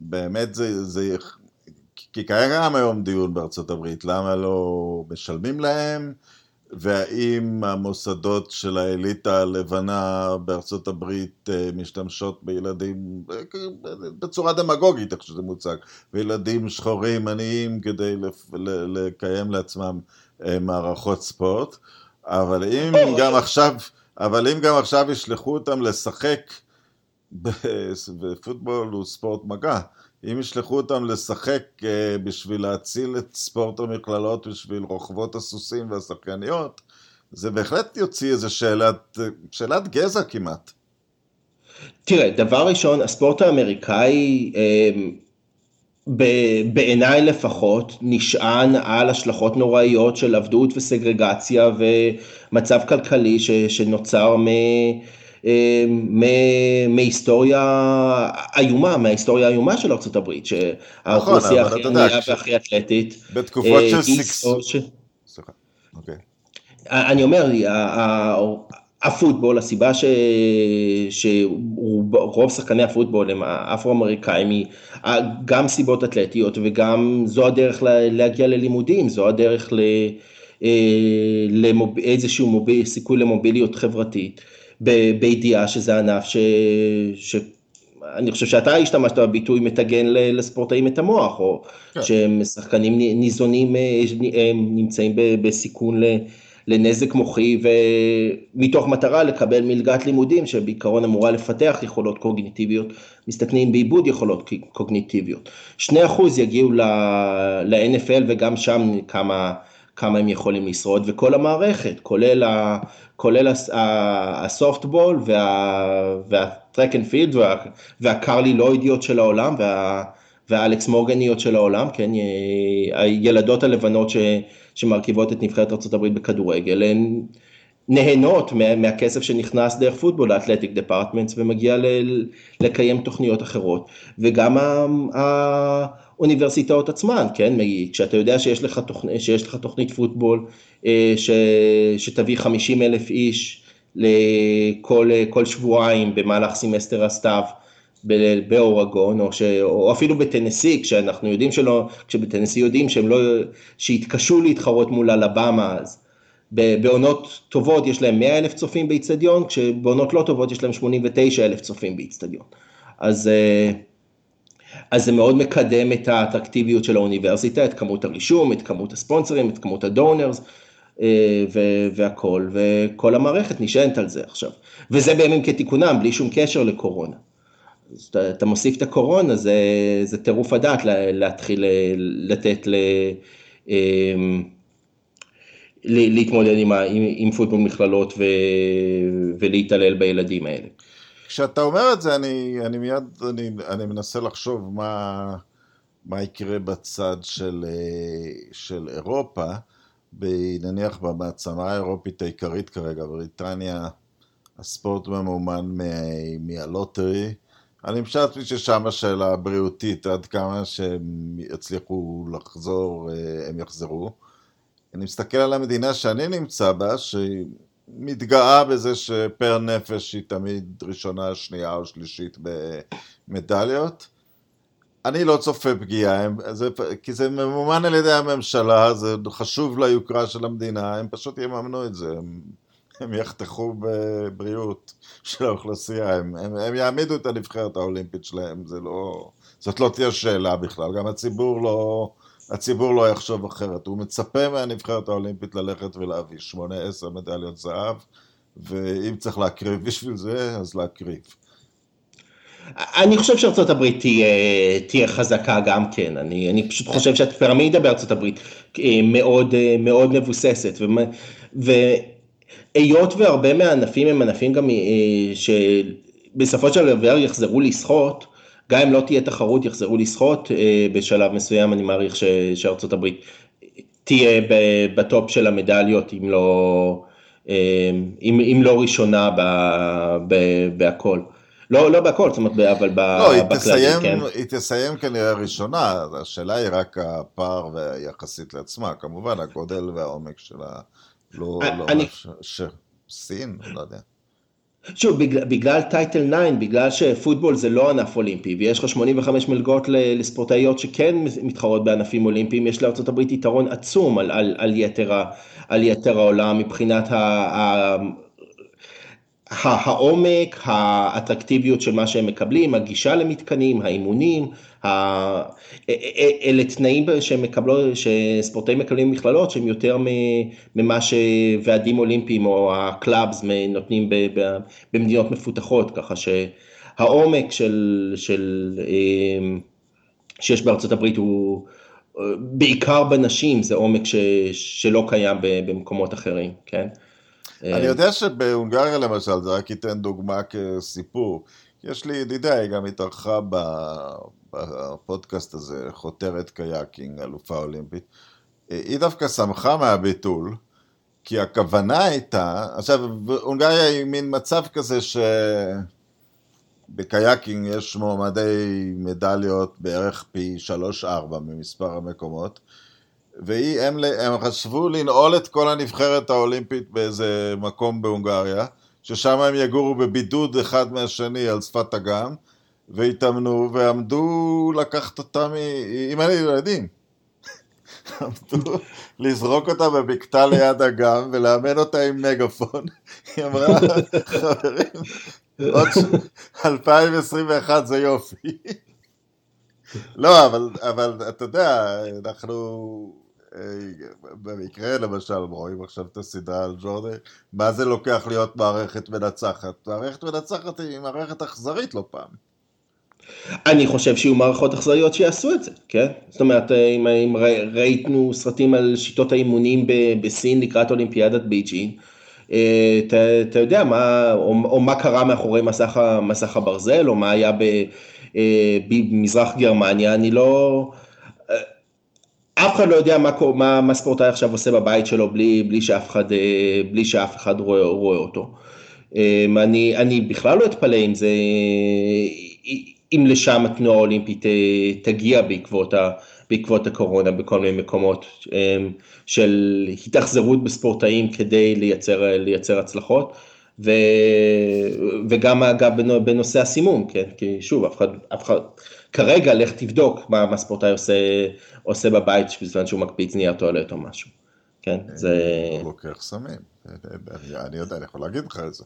[SPEAKER 1] באמת זה, זה כי קיים היום דיון בארצות הברית, למה לא משלמים להם, והאם המוסדות של האליטה הלבנה בארצות הברית אה, משתמשות בילדים בצורה דמגוגית, איך שזה מוצג, וילדים שחורים עניים כדי לקיים לעצמם אה, מערכות ספורט, אבל אם גם עכשיו, אבל אם גם עכשיו ישלחו אותם לשחק ופוטבול הוא ספורט מגע. אם ישלחו אותם לשחק אה, בשביל להציל את ספורט המכללות בשביל רוכבות הסוסים והשחקניות, זה בהחלט יוציא איזו שאלת, שאלת גזע כמעט.
[SPEAKER 2] תראה, דבר ראשון, הספורט האמריקאי, אה, בעיניי לפחות, נשען על השלכות נוראיות של עבדות וסגרגציה ומצב כלכלי שנוצר מ... אה, מהיסטוריה איומה, מההיסטוריה האיומה של ארה"ב, שהאוכלוסייה הכי ענייה והכי אתלטית.
[SPEAKER 1] בתקופות אה, של סגסוג.
[SPEAKER 2] סליחה, אוקיי. אני אומר, הפוטבול, הסיבה ש... שרוב שחקני הפוטבול הם אפרו-אמריקאים היא גם סיבות אתלטיות וגם זו הדרך להגיע ללימודים, זו הדרך ל... לאיזשהו מוביל, סיכוי למוביליות חברתית, בידיעה שזה ענף ש... ש... אני חושב שאתה השתמשת בביטוי מטגן לספורטאים את המוח, או כן. שהם שחקנים ניזונים, נמצאים בסיכון לנזק מוחי, ומתוך מטרה לקבל מלגת לימודים, שבעיקרון אמורה לפתח יכולות קוגניטיביות, מסתכנים באיבוד יכולות קוגניטיביות. שני אחוז יגיעו ל-NFL וגם שם כמה... כמה הם יכולים לשרוד, וכל המערכת, כולל, ה, כולל הסופטבול וה track and field והקרלי לוידיות של העולם וה, והאלכס מורגניות של העולם, כן, הילדות הלבנות ש, שמרכיבות את נבחרת ארה"ב בכדורגל, הן נהנות מה, מהכסף שנכנס דרך פוטבול לאתלטיק דפרטמנטס ומגיע ל, לקיים תוכניות אחרות, וגם ה, ה, האוניברסיטאות עצמן, כן, כשאתה יודע שיש לך, תוכנ... שיש לך תוכנית פוטבול אה, ש... שתביא 50 אלף איש לכל שבועיים במהלך סמסטר הסתיו באורגון, או, ש... או אפילו בטנסי, כשאנחנו יודעים שלא, כשבטנסי יודעים שהם לא, שהתקשו להתחרות מול אלבמה אז. בעונות טובות יש להם 100 אלף צופים באיצטדיון, כשבעונות לא טובות יש להם 89 אלף צופים באיצטדיון. אז אה, אז זה מאוד מקדם את האטרקטיביות של האוניברסיטה, את כמות הרישום, את כמות הספונסרים, את כמות ה donors אה, והכל, וכל המערכת נשענת על זה עכשיו. וזה בימים כתיקונם, בלי שום קשר לקורונה. אז אתה, אתה מוסיף את הקורונה, זה, זה טירוף הדעת להתחיל לתת ל... אמ, להתמודד עם, עם, עם פוטבול מכללות ו, ולהתעלל בילדים האלה.
[SPEAKER 1] כשאתה אומר את זה, אני, אני מיד, אני, אני מנסה לחשוב מה, מה יקרה בצד של, אה, של אירופה, נניח במעצמה האירופית העיקרית כרגע, בריטניה, הספורט ממומן מהלוטרי. אני חשבתי ששם השאלה הבריאותית, עד כמה שהם יצליחו לחזור, אה, הם יחזרו. אני מסתכל על המדינה שאני נמצא בה, שהיא... מתגאה בזה שפר נפש היא תמיד ראשונה, שנייה או שלישית במדליות. אני לא צופה פגיעה, זה, כי זה ממומן על ידי הממשלה, זה חשוב ליוקרה של המדינה, הם פשוט יממנו את זה, הם, הם יחתכו בבריאות של האוכלוסייה, הם, הם, הם יעמידו את הנבחרת האולימפית שלהם, זה לא, זאת לא תהיה שאלה בכלל, גם הציבור לא, הציבור לא יחשוב אחרת. הוא מצפה מהנבחרת האולימפית ללכת ולהביא שמונה, עשר מדליות זהב, ואם צריך להקריב בשביל זה, אז להקריב.
[SPEAKER 2] אני חושב שארצות הברית תהיה, תהיה חזקה גם כן, אני, אני פשוט חושב שהפירמידה בארצות הברית אה, מאוד, אה, מאוד מבוססת, והיות והרבה מהענפים הם ענפים גם אה, שבסופו של דבר יחזרו לשחות, גם אם לא תהיה תחרות, יחזרו לשחות אה, בשלב מסוים, אני מעריך ש, שארצות הברית תהיה בטופ של המדליות, אם לא, אה, אם, אם לא ראשונה ב, ב, בהכל. לא, לא בהכל, זאת אומרת, אבל
[SPEAKER 1] לא, בכללי, כן. היא תסיים כנראה ראשונה, השאלה היא רק הפער יחסית לעצמה, כמובן הגודל והעומק שלה לא, לא אני... ש... סין, לא יודע.
[SPEAKER 2] שוב, בגלל, בגלל טייטל 9, בגלל שפוטבול זה לא ענף אולימפי, ויש לך 85 מלגות לספורטאיות שכן מתחרות בענפים אולימפיים, יש לארה"ב יתרון עצום על, על, על, יתר, על יתר העולם מבחינת ה, ה, העומק, האטרקטיביות של מה שהם מקבלים, הגישה למתקנים, האימונים, אלה תנאים שהם מקבלו, שספורטאים מקבלים במכללות שהם יותר ממה שוועדים אולימפיים או ה clubs נותנים במדינות מפותחות, ככה שהעומק של, של, אמ, שיש בארצות הברית הוא בעיקר בנשים, זה עומק ש, שלא קיים במקומות אחרים, כן?
[SPEAKER 1] אני אה, יודע שבהונגריה למשל, זה רק ייתן דוגמה כסיפור. יש לי ידידה, היא גם התארחה בפודקאסט הזה, חותרת קיאקינג, אלופה אולימפית. היא דווקא שמחה מהביטול, כי הכוונה הייתה, עכשיו, הונגריה היא מין מצב כזה שבקיאקינג יש מועמדי מדליות בערך פי 3-4 ממספר המקומות, והם הם חשבו לנעול את כל הנבחרת האולימפית באיזה מקום בהונגריה, ששם הם יגורו בבידוד אחד מהשני על שפת אגם, והתאמנו ועמדו לקחת אותם עם הילדים. עמדו לזרוק אותה בבקתה ליד אגם ולאמן אותה עם מגאפון. היא אמרה, חברים, עוד 2021 זה יופי. לא, אבל, אבל אתה יודע, אנחנו אה, במקרה למשל רואים עכשיו את הסדרה על ג'ורדן, מה זה לוקח להיות מערכת מנצחת? מערכת מנצחת היא מערכת אכזרית לא פעם.
[SPEAKER 2] אני חושב שיהיו מערכות אכזריות שיעשו את זה, כן? זאת אומרת, אם, אם ראיתנו סרטים על שיטות האימונים בסין לקראת אולימפיאדת בייג'ין, אה, אתה יודע מה, או, או מה קרה מאחורי מסך, מסך הברזל, או מה היה ב, אה, במזרח גרמניה, אני לא... אה, אף אחד לא יודע מה, מה, מה ספורטאי עכשיו עושה בבית שלו בלי, בלי, שאף, אחד, בלי שאף אחד רואה, רואה אותו. אני, אני בכלל לא אתפלא אם זה... אם לשם התנועה האולימפית תגיע בעקבות, ה, בעקבות הקורונה בכל מיני מקומות של התאכזרות בספורטאים כדי לייצר, לייצר הצלחות. ו, וגם אגב בנושא הסימום, כן, כי שוב, אף אחד, אף אחד, כרגע לך תבדוק מה, מה ספורטאי עושה, עושה בבית בזמן שהוא מקפיץ נייר טואלט או משהו, כן, זה...
[SPEAKER 1] הוא לוקח סמים, אני יודע, אני יכול להגיד לך את זה.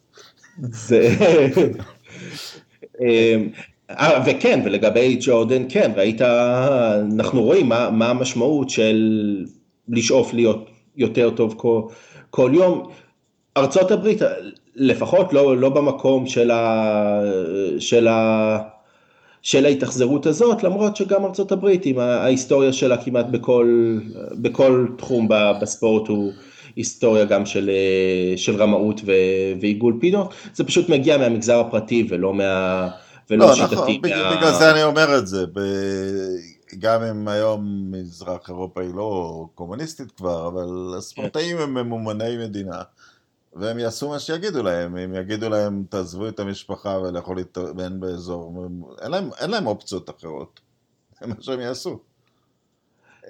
[SPEAKER 2] אה, וכן, ולגבי ג'ורדן, כן, ראית, אנחנו רואים מה, מה המשמעות של לשאוף להיות יותר טוב כל, כל יום. ארצות הברית, לפחות לא, לא במקום של, ה, של, ה, של ההתאכזרות הזאת, למרות שגם ארצות הברית עם ההיסטוריה שלה כמעט בכל, בכל תחום בספורט הוא היסטוריה גם של, של רמאות ועיגול פינות, זה פשוט מגיע מהמגזר הפרטי ולא מה... ולא לא, שיטתי. נכון,
[SPEAKER 1] מה... בגלל זה אני אומר את זה, ב... גם אם היום מזרח אירופה היא לא קומוניסטית כבר, אבל הספורטאים הם ממומני מדינה, והם יעשו מה שיגידו להם, אם יגידו להם תעזבו את המשפחה ולכו להתאמן באזור, אין להם, אין להם אופציות אחרות, זה מה שהם יעשו.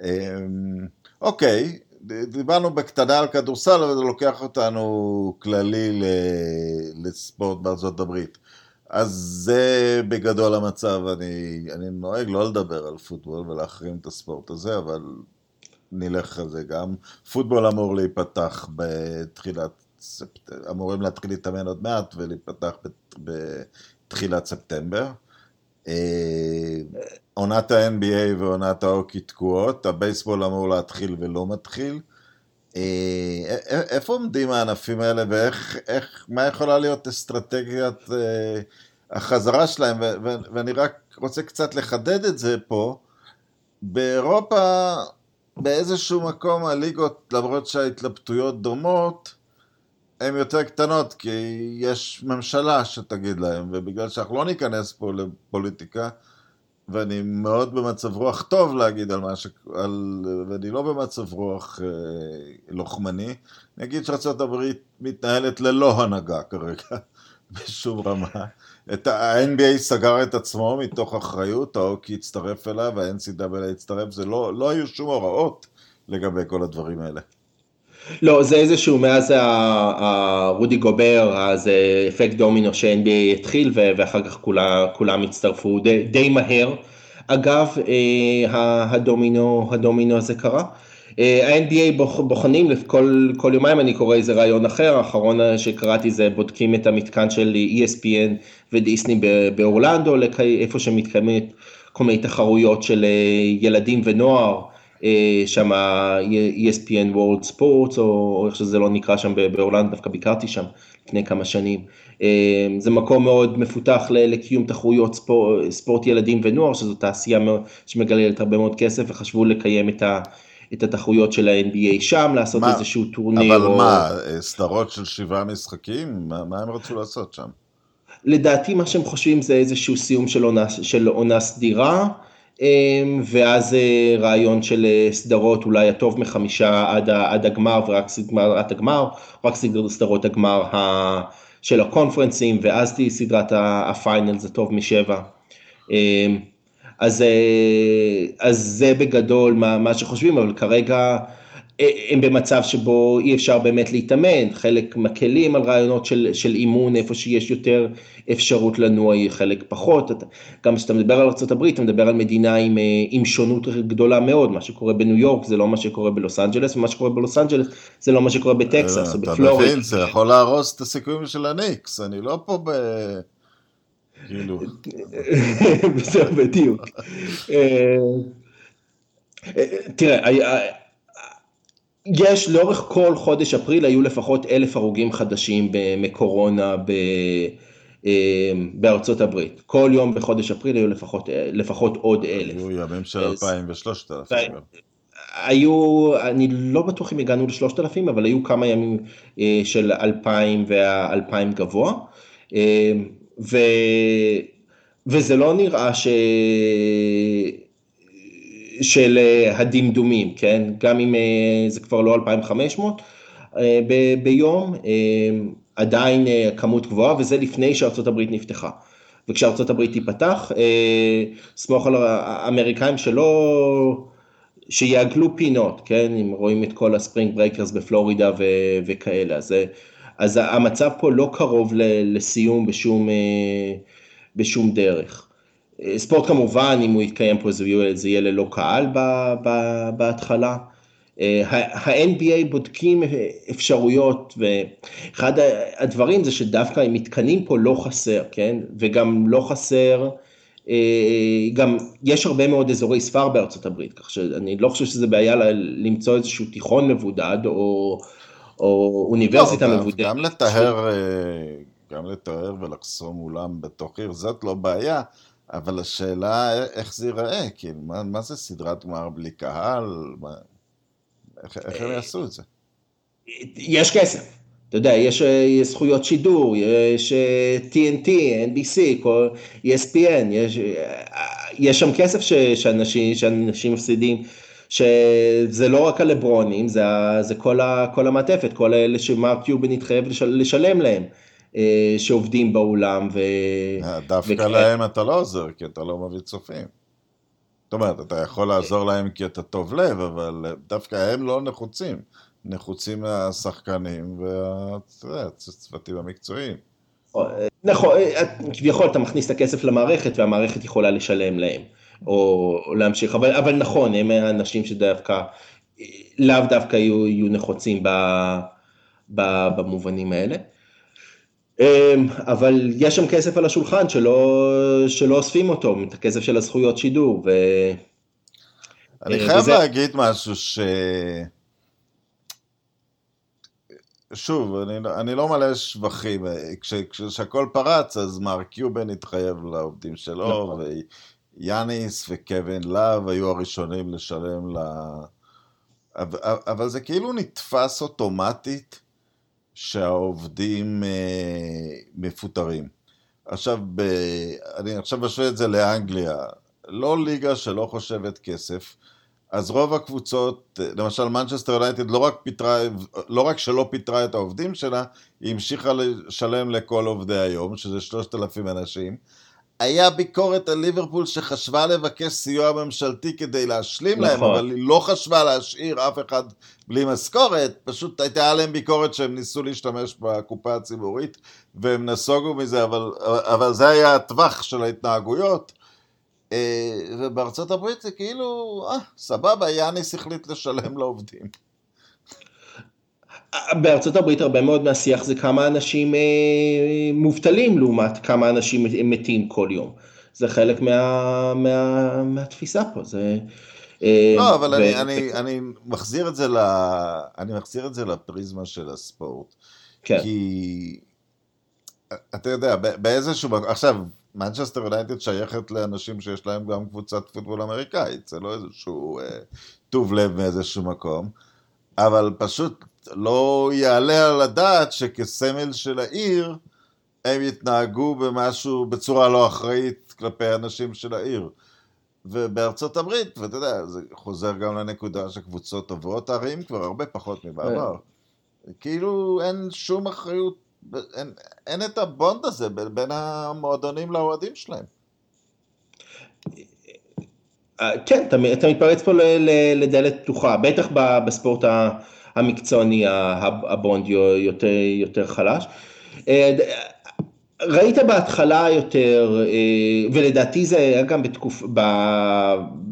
[SPEAKER 1] אמ, אוקיי, דיברנו בקטנה על כדורסל, אבל זה לוקח אותנו כללי לספורט בארצות הברית. אז זה בגדול המצב, אני, אני נוהג לא לדבר על פוטבול ולהחרים את הספורט הזה, אבל נלך על זה גם. פוטבול אמור להיפתח בתחילת, ספט... אמורים להתחיל להתאמן עוד מעט ולהיפתח בתחילת ספטמבר. אה, עונת ה-NBA ועונת ההוקי תקועות, הבייסבול אמור להתחיל ולא מתחיל. אה, איפה עומדים הענפים האלה מה יכולה להיות אסטרטגיית אה, החזרה שלהם, ואני רק רוצה קצת לחדד את זה פה. באירופה, באיזשהו מקום הליגות, למרות שההתלבטויות דומות, הן יותר קטנות, כי יש ממשלה שתגיד להם, ובגלל שאנחנו לא ניכנס פה לפוליטיקה, ואני מאוד במצב רוח טוב להגיד על מה ש... על... ואני לא במצב רוח אה, לוחמני. אני אגיד שארה"ב מתנהלת ללא הנהגה כרגע, בשום רמה. את ה-NBA סגר את עצמו מתוך אחריות, האוקי הצטרף אליו, ה-NCAA הצטרף, זה לא, לא היו שום הוראות לגבי כל הדברים האלה.
[SPEAKER 2] לא, זה איזשהו, מאז הרודי גובר, אז אפקט דומינו ש-NBA התחיל ואחר כך כולם, כולם הצטרפו די, די מהר. אגב, אה, הדומינו, הדומינו הזה קרה. אה, ה-NBA בוחנים כל, כל יומיים, אני קורא איזה רעיון אחר, האחרון שקראתי זה בודקים את המתקן של ESPN ודיסני באורלנדו, איפה שמתקיימת כל מיני תחרויות של אה, ילדים ונוער. אה, שם ESPN World Sports, או איך שזה לא נקרא שם באורלנד, דווקא ביקרתי שם לפני כמה שנים. אה, זה מקום מאוד מפותח לקיום תחרויות ספורט, ספורט ילדים ונוער, שזו תעשייה שמגללת הרבה מאוד כסף, וחשבו לקיים את ה... את התחרויות של ה-NBA שם, לעשות מה, איזשהו טורניר.
[SPEAKER 1] אבל או... מה, סדרות של שבעה משחקים? מה, מה הם רצו לעשות שם?
[SPEAKER 2] לדעתי מה שהם חושבים זה איזשהו סיום של עונה, של עונה סדירה. אמ, ואז אה, רעיון של אה, סדרות אולי הטוב מחמישה עד, עד הגמר ורק סדרת הגמר, רק סדרות הגמר של הקונפרנסים ואז תהיה סדרת ה finals הטוב משבע. אמ, אז, אה, אז זה בגדול מה, מה שחושבים, אבל כרגע הם במצב שבו אי אפשר באמת להתאמן, חלק מקלים על רעיונות של, של אימון איפה שיש יותר אפשרות לנוע, חלק פחות, גם כשאתה מדבר על ארה"ב אתה מדבר על מדינה עם, אה, עם שונות גדולה מאוד, מה שקורה בניו יורק זה לא מה שקורה בלוס אנג'לס, ומה שקורה בלוס אנג'לס זה לא מה שקורה בטקסס או בפלוריד.
[SPEAKER 1] אתה מבין, זה יכול להרוס את הסיכויים של הניקס, אני לא פה ב... כאילו.
[SPEAKER 2] בסדר, בדיוק. אה, אה, תראה, יש לאורך כל חודש אפריל היו לפחות אלף הרוגים חדשים מקורונה אה, בארצות הברית. כל יום בחודש אפריל היו לפחות, לפחות עוד אלף.
[SPEAKER 1] היו ימים של אלפיים ושלושת אלפים.
[SPEAKER 2] היו, אני לא בטוח אם הגענו לשלושת אלפים, אבל היו כמה ימים של אלפיים והאלפיים גבוה. ו... וזה לא נראה ש... של אה, הדמדומים, כן? גם אם אה, זה כבר לא 2,500 אה. ביום, עדיין כמות גבוהה, וזה לפני שארצות הברית נפתחה. וכשארצות הברית תיפתח, סמוך על האמריקאים שלא, שיעגלו פינות, כן? אם רואים את כל ה spring breakers בפלורידה ו... וכאלה, אז אז המצב פה לא קרוב לסיום בשום, בשום דרך. אה, ספורט כמובן, אם הוא יתקיים פה זה יהיה, זה יהיה ללא קהל בהתחלה. אה, ה-NBA בודקים אפשרויות, ואחד הדברים זה שדווקא עם מתקנים פה לא חסר, כן? וגם לא חסר, גם יש הרבה מאוד אזורי ספר בארצות הברית, כך שאני לא חושב שזה בעיה למצוא איזשהו תיכון מבודד, או... או אוניברסיטה לא, מבודדת.
[SPEAKER 1] גם לטהר, אה, גם לטהר ולחסום אולם בתוך עיר, זאת לא בעיה, אבל השאלה איך זה ייראה, כאילו, מה, מה זה סדרת גמר בלי קהל? מה, איך, איך הם יעשו את זה?
[SPEAKER 2] יש כסף. אתה יודע, יש, אה, יש זכויות שידור, יש TNT, אה, NBC, כל, ESPN, יש, יש שם כסף ש, שאנשים, שאנשים מפסידים. שזה לא רק הלברונים, זה, זה כל, ה, כל המעטפת, כל האלה שמרק קיובן התחייב לשל, לשלם להם, אה, שעובדים באולם. ו,
[SPEAKER 1] אה, דווקא וכ... להם אתה לא עוזר, כי אתה לא מביא צופים. זאת אומרת, אתה יכול לעזור להם כי אתה טוב לב, אבל דווקא הם לא נחוצים. נחוצים מהשחקנים והצוותים המקצועיים.
[SPEAKER 2] נכון, כביכול אתה מכניס את הכסף למערכת והמערכת יכולה לשלם להם. או להמשיך, אבל, אבל נכון, הם האנשים שדווקא, לאו דווקא יהיו, יהיו נחוצים ב, ב, במובנים האלה. אמ, אבל יש שם כסף על השולחן שלא, שלא אוספים אותו, את הכסף של הזכויות שידור. ו...
[SPEAKER 1] אני אה, חייב וזה... להגיד משהו ש... שוב, אני, אני לא מלא שבחים, כשהכול פרץ אז מר קיובן התחייב לעובדים שלו, נכון. יאניס וקווין לאב היו הראשונים לשלם ל... אבל זה כאילו נתפס אוטומטית שהעובדים אה, מפוטרים. עכשיו, ב... אני עכשיו משווה את זה לאנגליה. לא ליגה שלא חושבת כסף, אז רוב הקבוצות, למשל מנצ'סטר יונייטד לא רק לא רק שלא פיטרה את העובדים שלה, היא המשיכה לשלם לכל עובדי היום, שזה שלושת אלפים אנשים, היה ביקורת על ליברפול שחשבה לבקש סיוע ממשלתי כדי להשלים נכון. להם, אבל היא לא חשבה להשאיר אף אחד בלי משכורת, פשוט הייתה להם ביקורת שהם ניסו להשתמש בקופה הציבורית, והם נסוגו מזה, אבל, אבל זה היה הטווח של ההתנהגויות. אה, ובארצות הברית זה כאילו, אה, סבבה, יאניס החליט לשלם לעובדים.
[SPEAKER 2] בארצות הברית הרבה מאוד מהשיח זה כמה אנשים אה, מובטלים לעומת כמה אנשים מתים כל יום. זה חלק מה, מה, מהתפיסה פה, זה...
[SPEAKER 1] אה, לא, אבל ו... אני, אני, אני, מחזיר את זה ל... אני מחזיר את זה לפריזמה של הספורט. כן. כי אתה יודע, באיזשהו... עכשיו, מנצ'סטר יונייטד שייכת לאנשים שיש להם גם קבוצת פוטבול אמריקאית, זה לא איזשהו אה, טוב לב מאיזשהו מקום, אבל פשוט לא יעלה על הדעת שכסמל של העיר הם יתנהגו במשהו, בצורה לא אחראית כלפי אנשים של העיר. ובארצות הברית, ואתה יודע, זה חוזר גם לנקודה שקבוצות עוברות ערים כבר הרבה פחות מבעבר. כאילו אין שום אחריות, אין, אין את הבונד הזה בין המועדונים לאוהדים שלהם.
[SPEAKER 2] כן, אתה, אתה מתפרץ פה לדלת פתוחה, בטח בספורט המקצועני הבונד יותר, יותר חלש. ראית בהתחלה יותר, ולדעתי זה היה גם בתקופ...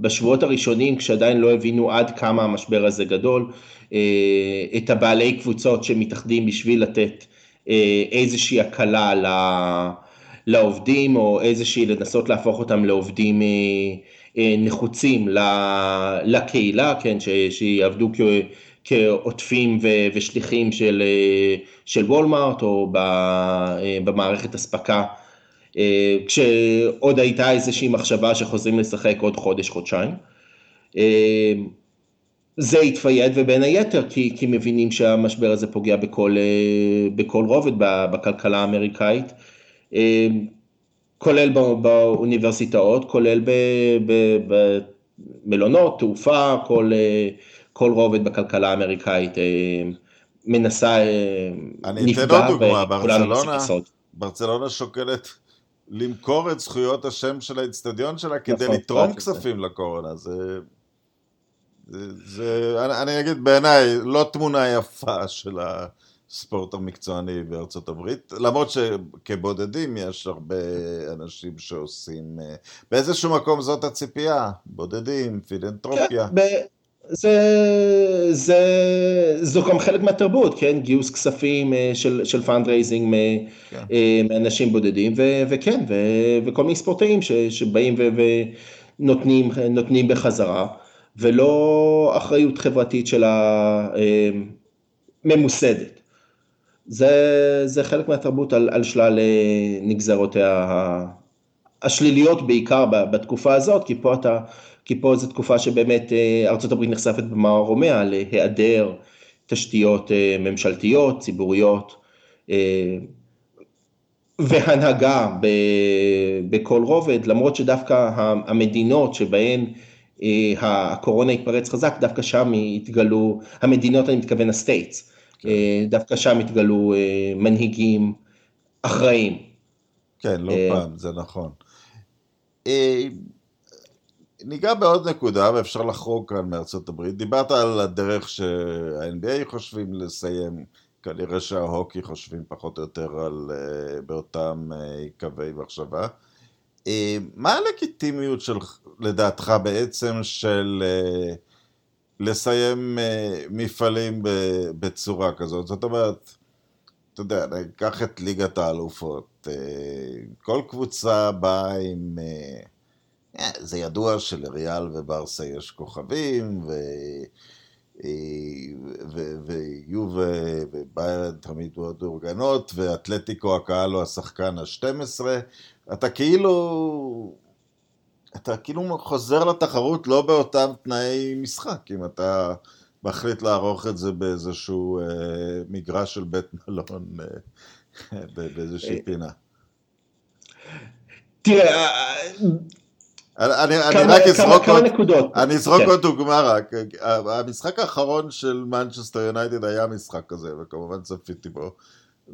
[SPEAKER 2] בשבועות הראשונים, כשעדיין לא הבינו עד כמה המשבר הזה גדול, את הבעלי קבוצות שמתאחדים בשביל לתת איזושהי הקלה לעובדים, או איזושהי לנסות להפוך אותם לעובדים נחוצים לקהילה, כן, שיעבדו כעוטפים ושליחים של, של וולמארט או במערכת אספקה, כשעוד הייתה איזושהי מחשבה שחוזרים לשחק עוד חודש, חודשיים. זה התפייד ובין היתר כי, כי מבינים שהמשבר הזה פוגע בכל, בכל רובד בכלכלה האמריקאית. כולל באוניברסיטאות, כולל במלונות, תעופה, כל, כל רובד בכלכלה האמריקאית אה, מנסה,
[SPEAKER 1] אה, אני אתן עוד דוגמה, ברצלונה, ברצלונה שוקלת למכור את זכויות השם של האיצטדיון שלה כדי נכון, לתרום כספים לקורונה, זה... זה, זה אני, אני אגיד בעיניי לא תמונה יפה של ה... הספורט המקצועני בארצות הברית, למרות שכבודדים יש הרבה אנשים שעושים, אה, באיזשהו מקום זאת הציפייה, בודדים, פילנטרופיה. כן,
[SPEAKER 2] זה, זה, זו גם חלק מהתרבות, כן? גיוס כספים אה, של, של fundraising כן. אה, מאנשים בודדים, ו, וכן, ו, וכל מיני ספורטאים ש, שבאים ו, ונותנים בחזרה, ולא אחריות חברתית של הממוסדת. זה, זה חלק מהתרבות על, על שלל אה, נגזרותיה השליליות בעיקר בתקופה הזאת, כי פה אתה, כי פה זו תקופה שבאמת אה, ארה"ב נחשפת במערומיה להיעדר תשתיות אה, ממשלתיות, ציבוריות, והנהגה בכל רובד, למרות שדווקא המדינות שבהן הקורונה התפרץ חזק, דווקא שם התגלו, המדינות, אני מתכוון ה states, אה, דווקא שם התגלו אה, מנהיגים אחראים.
[SPEAKER 1] כן, לא אה, פעם, זה נכון. ניגע בעוד נקודה, ואפשר לחרוג כאן מארצות הברית. דיברת על הדרך שה-NBA חושבים לסיים, כנראה שההוקי חושבים פחות או יותר על, באותם קווי מחשבה. מה הלגיטימיות של, לדעתך בעצם, של... לסיים uh, מפעלים בצורה כזאת. זאת אומרת, אתה יודע, ניקח את ליגת האלופות. Uh, כל קבוצה באה עם... Yeah, זה ידוע שלריאל וברסה יש כוכבים, ו... ויובה וביירן תמיד מאוד מאורגנות, ואתלטיקו הקהל הוא השחקן ה-12. אתה כאילו אתה כאילו חוזר לתחרות לא באותם תנאי משחק, אם אתה מחליט לערוך את זה באיזשהו אה, מגרש של בית מלון, אה, באיזושהי אה, פינה.
[SPEAKER 2] תראה,
[SPEAKER 1] אה, אני, אני רק אזרוק עוד, אני אזרוק כן. עוד דוגמה רק, המשחק האחרון של מנצ'סטר יונייטד היה משחק כזה, וכמובן צפיתי בו.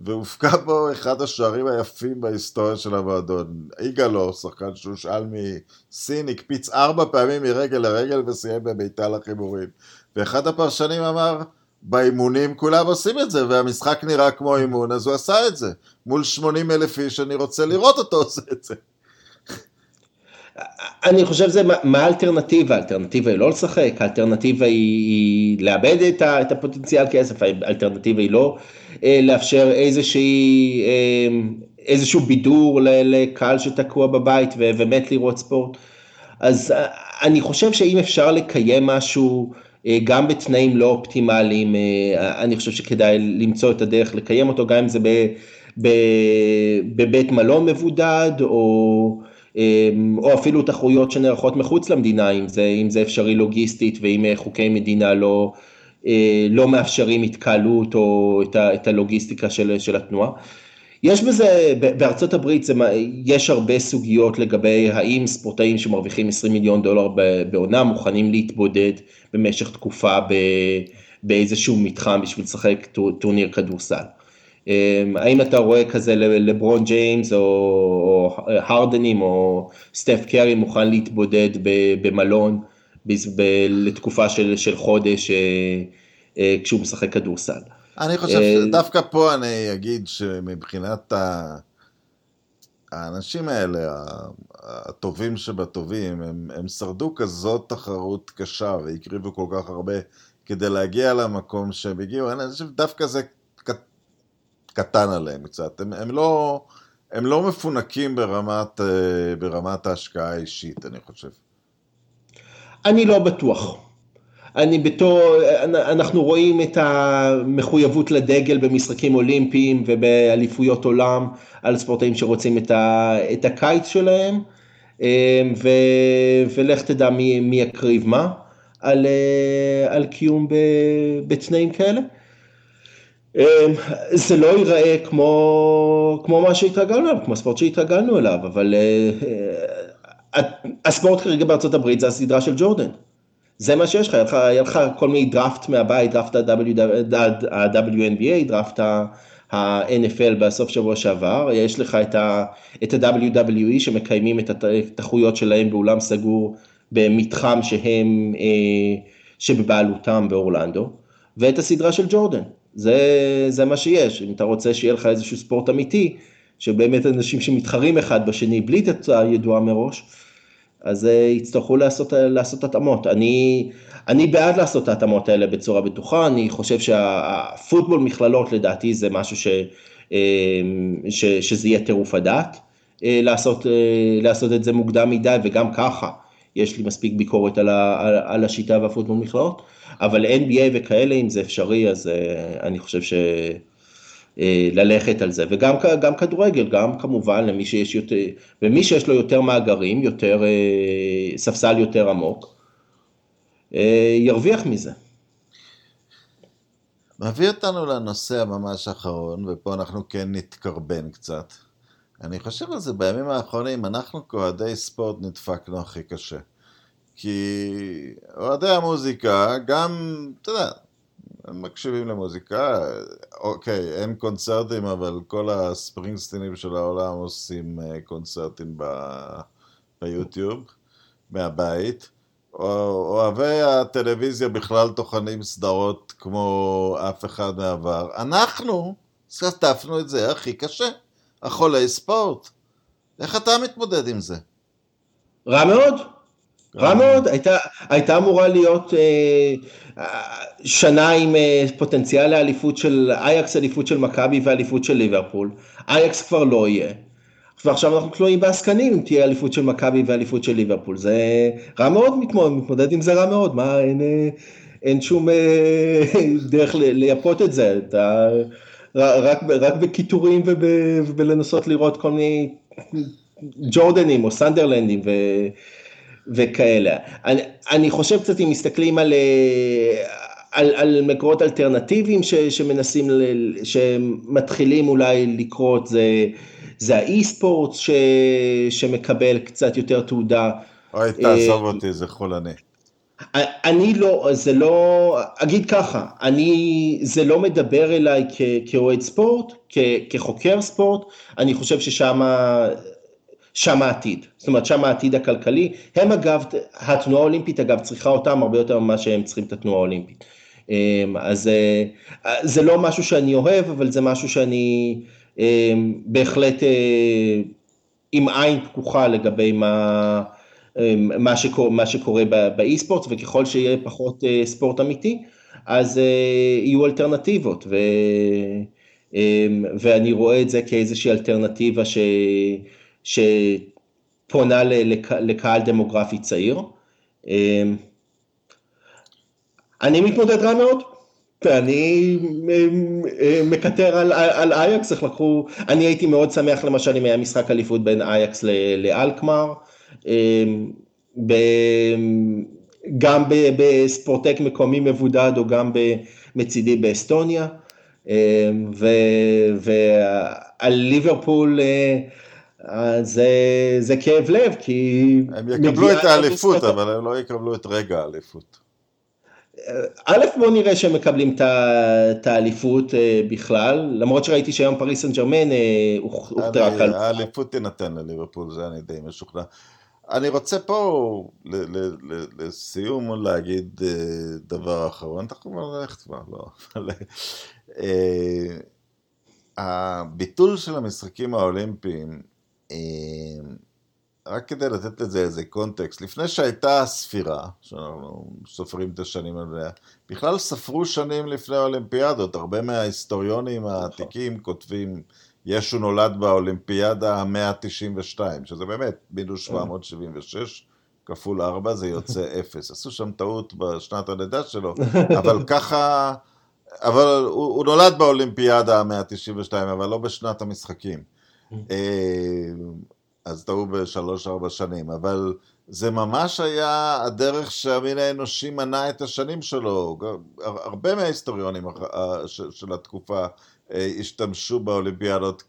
[SPEAKER 1] והופקע בו אחד השוערים היפים בהיסטוריה של המועדון. יגאלו, שחקן שהושאל מסין, הקפיץ ארבע פעמים מרגל לרגל וסיים בביתה לחיבורים. ואחד הפרשנים אמר, באימונים כולם עושים את זה, והמשחק נראה כמו אימון, אז הוא עשה את זה. מול 80 אלף איש, אני רוצה לראות אותו עושה את זה.
[SPEAKER 2] אני חושב שזה, מה האלטרנטיבה? האלטרנטיבה היא לא לשחק, האלטרנטיבה היא לאבד את, את הפוטנציאל כסף, האלטרנטיבה היא לא לאפשר איזושהי, אה, איזשהו בידור לקהל שתקוע בבית ומת לראות ספורט. אז אה, אני חושב שאם אפשר לקיים משהו גם בתנאים לא אופטימליים, אני חושב שכדאי למצוא את הדרך לקיים אותו, גם אם זה בבית מלון מבודד, או... או אפילו תחרויות שנערכות מחוץ למדינה, אם זה, אם זה אפשרי לוגיסטית ואם חוקי מדינה לא, אה, לא מאפשרים התקהלות או את, ה, את הלוגיסטיקה של, של התנועה. יש בזה, בארצות הברית זה, יש הרבה סוגיות לגבי האם ספורטאים שמרוויחים 20 מיליון דולר בעונה מוכנים להתבודד במשך תקופה ב, באיזשהו מתחם בשביל לשחק טורניר כדורסל. האם אתה רואה כזה לברון ג'יימס או, או הרדנים או סטף קרי מוכן להתבודד במלון לתקופה של, של חודש כשהוא משחק כדורסל.
[SPEAKER 1] אני חושב שדווקא פה אני אגיד שמבחינת ה... האנשים האלה, הטובים שבטובים, הם, הם שרדו כזאת תחרות קשה והקריבו כל כך הרבה כדי להגיע למקום שהם הגיעו, אני חושב דווקא זה קט, קטן עליהם קצת, הם, הם, לא, הם לא מפונקים ברמת, אה, ברמת ההשקעה האישית, אני חושב.
[SPEAKER 2] אני לא בטוח. אני בתור, אנחנו רואים את המחויבות לדגל במשחקים אולימפיים ובאליפויות עולם על ספורטאים שרוצים את, ה, את הקיץ שלהם, אמ, ו, ולך תדע מי, מי יקריב מה על, אה, על קיום בתנאים כאלה. אמ, זה לא ייראה כמו, כמו מה שהתרגלנו אליו, כמו הספורט שהתרגלנו אליו, אבל אה, הספורט כרגע בארצות הברית זה הסדרה של ג'ורדן. זה מה שיש לך, היה לך כל מיני דראפט מהבית, דראפט ה-WNBA, דראפט ה-NFL בסוף שבוע שעבר, יש לך את ה-WWE שמקיימים את התחרויות שלהם באולם סגור במתחם שהם, אה, שבבעלותם באורלנדו, ואת הסדרה של ג'ורדן, זה, זה מה שיש, אם אתה רוצה שיהיה לך איזשהו ספורט אמיתי, שבאמת אנשים שמתחרים אחד בשני בלי תוצאה ידועה מראש, אז uh, יצטרכו לעשות, לעשות התאמות. אני, אני בעד לעשות את ההתאמות האלה בצורה בטוחה, אני חושב שהפוטבול מכללות לדעתי זה משהו ש, uh, ש, שזה יהיה טירוף הדעת, לעשות, לעשות את זה מוקדם מדי וגם ככה. יש לי מספיק ביקורת על, ה, על, על השיטה והפוטבול מכללות, אבל NBA וכאלה, אם זה אפשרי, אז אני חושב ש... אה, ללכת על זה, וגם כדורגל, גם כמובן למי שיש יותר, ומי שיש לו יותר מאגרים, יותר, אה, ספסל יותר עמוק, אה, ירוויח מזה.
[SPEAKER 1] מביא אותנו לנושא הממש האחרון, ופה אנחנו כן נתקרבן קצת. אני חושב על זה בימים האחרונים, אנחנו כאוהדי ספורט נדפקנו הכי קשה. כי אוהדי המוזיקה, גם, אתה יודע, הם מקשיבים למוזיקה, אוקיי, אין קונצרטים, אבל כל הספרינגסטינים של העולם עושים אה, קונצרטים ב... ביוטיוב, מהבית. אוהבי הטלוויזיה בכלל טוחנים סדרות כמו אף אחד מעבר. אנחנו סטפנו את זה הכי קשה, החולי ספורט. איך אתה מתמודד עם זה?
[SPEAKER 2] רע מאוד. רע מאוד, הייתה, הייתה אמורה להיות אה, שנה עם אה, פוטנציאל לאליפות של אייקס, אליפות של מכבי ואליפות של ליברפול. אייקס כבר לא יהיה. ועכשיו אנחנו תלויים בעסקנים אם תהיה אליפות של מכבי ואליפות של ליברפול. זה רע מאוד מתמודד, מתמודד עם זה רע מאוד, מה, אין, אה, אין שום אה, דרך לייפות את זה. אתה, רק, רק בקיטורים ובלנסות לראות כל מיני ג'ורדנים או סנדרלנדים. ו... וכאלה. אני, אני חושב קצת אם מסתכלים על, אה, על, על מקורות אלטרנטיביים ש, שמנסים, שמתחילים אולי לקרות, זה, זה האי ספורט ש, שמקבל קצת יותר תעודה.
[SPEAKER 1] אוי, תעזוב אה, אותי, זה חולני.
[SPEAKER 2] אני לא, זה לא, אגיד ככה, אני, זה לא מדבר אליי כאוהד ספורט, כחוקר ספורט, אני חושב ששם שם העתיד, זאת אומרת שם העתיד הכלכלי, הם אגב, התנועה האולימפית אגב צריכה אותם הרבה יותר ממה שהם צריכים את התנועה האולימפית. אמ, אז אה, זה לא משהו שאני אוהב, אבל זה משהו שאני אמ, בהחלט אה, עם עין פקוחה לגבי מה, אמ, מה, שקורה, מה שקורה באי ספורט, וככל שיהיה פחות אה, ספורט אמיתי, אז יהיו אלטרנטיבות, ו, ואני רואה את זה כאיזושהי אלטרנטיבה ש... שפונה לקהל דמוגרפי צעיר. אמ, אני מתמודד רע מאוד, ואני אמ, אמ, מקטר על, על אייקס, איך לקחו, אני הייתי מאוד שמח למשל אם היה משחק אליפות בין אייקס לאלקמר, גם בספורטק מקומי מבודד או גם מצידי באסטוניה, ועל ליברפול אה, זה, זה כאב לב, כי...
[SPEAKER 1] הם יקבלו את האליפות, אבל הם לא יקבלו את רגע האליפות.
[SPEAKER 2] א', בואו נראה שהם מקבלים את האליפות אה, בכלל, למרות שראיתי שהיום פריס סן ג'רמן
[SPEAKER 1] הוכתרה כאן. האליפות תינתן לליברפול, זה אני די משוכנע. אני רוצה פה לסיום להגיד דבר אחרון, אתה יכול ללכת כבר, לא. הביטול של המשחקים האולימפיים, אה, רק כדי לתת לזה איזה קונטקסט, לפני שהייתה ספירה, שאנחנו סופרים את השנים האלה, בכלל ספרו שנים לפני האולימפיאדות, הרבה מההיסטוריונים העתיקים כותבים, ישו נולד באולימפיאדה ה-192, שזה באמת מינוס 776, כפול 4 זה יוצא 0. עשו שם טעות בשנת הלידה שלו, אבל ככה... אבל הוא, הוא נולד באולימפיאדה ה-192, אבל לא בשנת המשחקים. אה, אז טעו בשלוש-ארבע שנים, אבל זה ממש היה הדרך שהמין האנושי מנה את השנים שלו. הרבה מההיסטוריונים של התקופה אה, השתמשו באולימפיאדות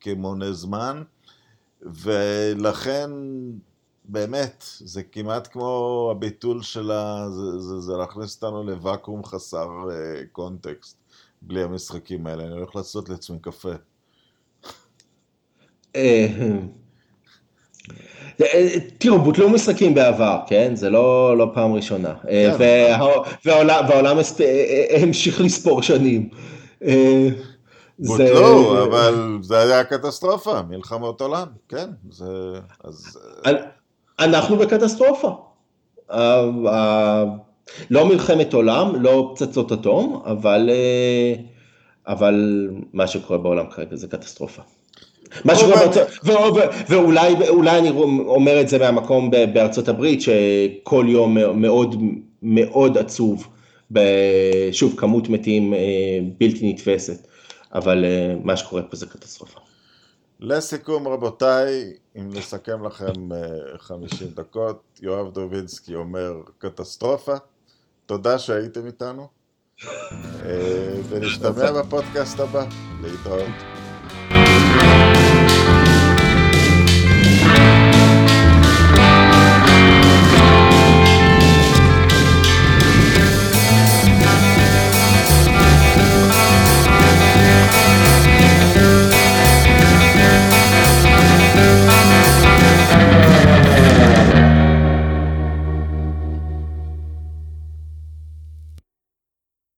[SPEAKER 1] כמונה זמן, ולכן באמת, זה כמעט כמו הביטול של ה... זה, זה, זה להכניס אותנו לוואקום חסר קונטקסט, בלי המשחקים האלה. אני הולך לעשות לעצמי קפה.
[SPEAKER 2] אה, אה, תראו, בוטלו משחקים בעבר, כן? זה לא, לא פעם ראשונה. כן. והעולם, והעולם המשיך לספור שנים.
[SPEAKER 1] בוטלו, אבל זה היה קטסטרופה, מלחמות עולם, כן.
[SPEAKER 2] אנחנו בקטסטרופה. לא מלחמת עולם, לא פצצות אטום, אבל, אה, אבל מה שקורה בעולם כרגע זה קטסטרופה. מה שקורה בארצות, ואולי אני אומר את זה מהמקום בארצות הברית, שכל יום מאוד מאוד עצוב, שוב כמות מתים אה, בלתי נתפסת, אבל אה, מה שקורה פה זה קטסטרופה.
[SPEAKER 1] לסיכום רבותיי, אם נסכם לכם 50 אה, דקות, יואב דובינסקי אומר קטסטרופה, תודה שהייתם איתנו, ונשתמע בפודקאסט הבא, להתראות.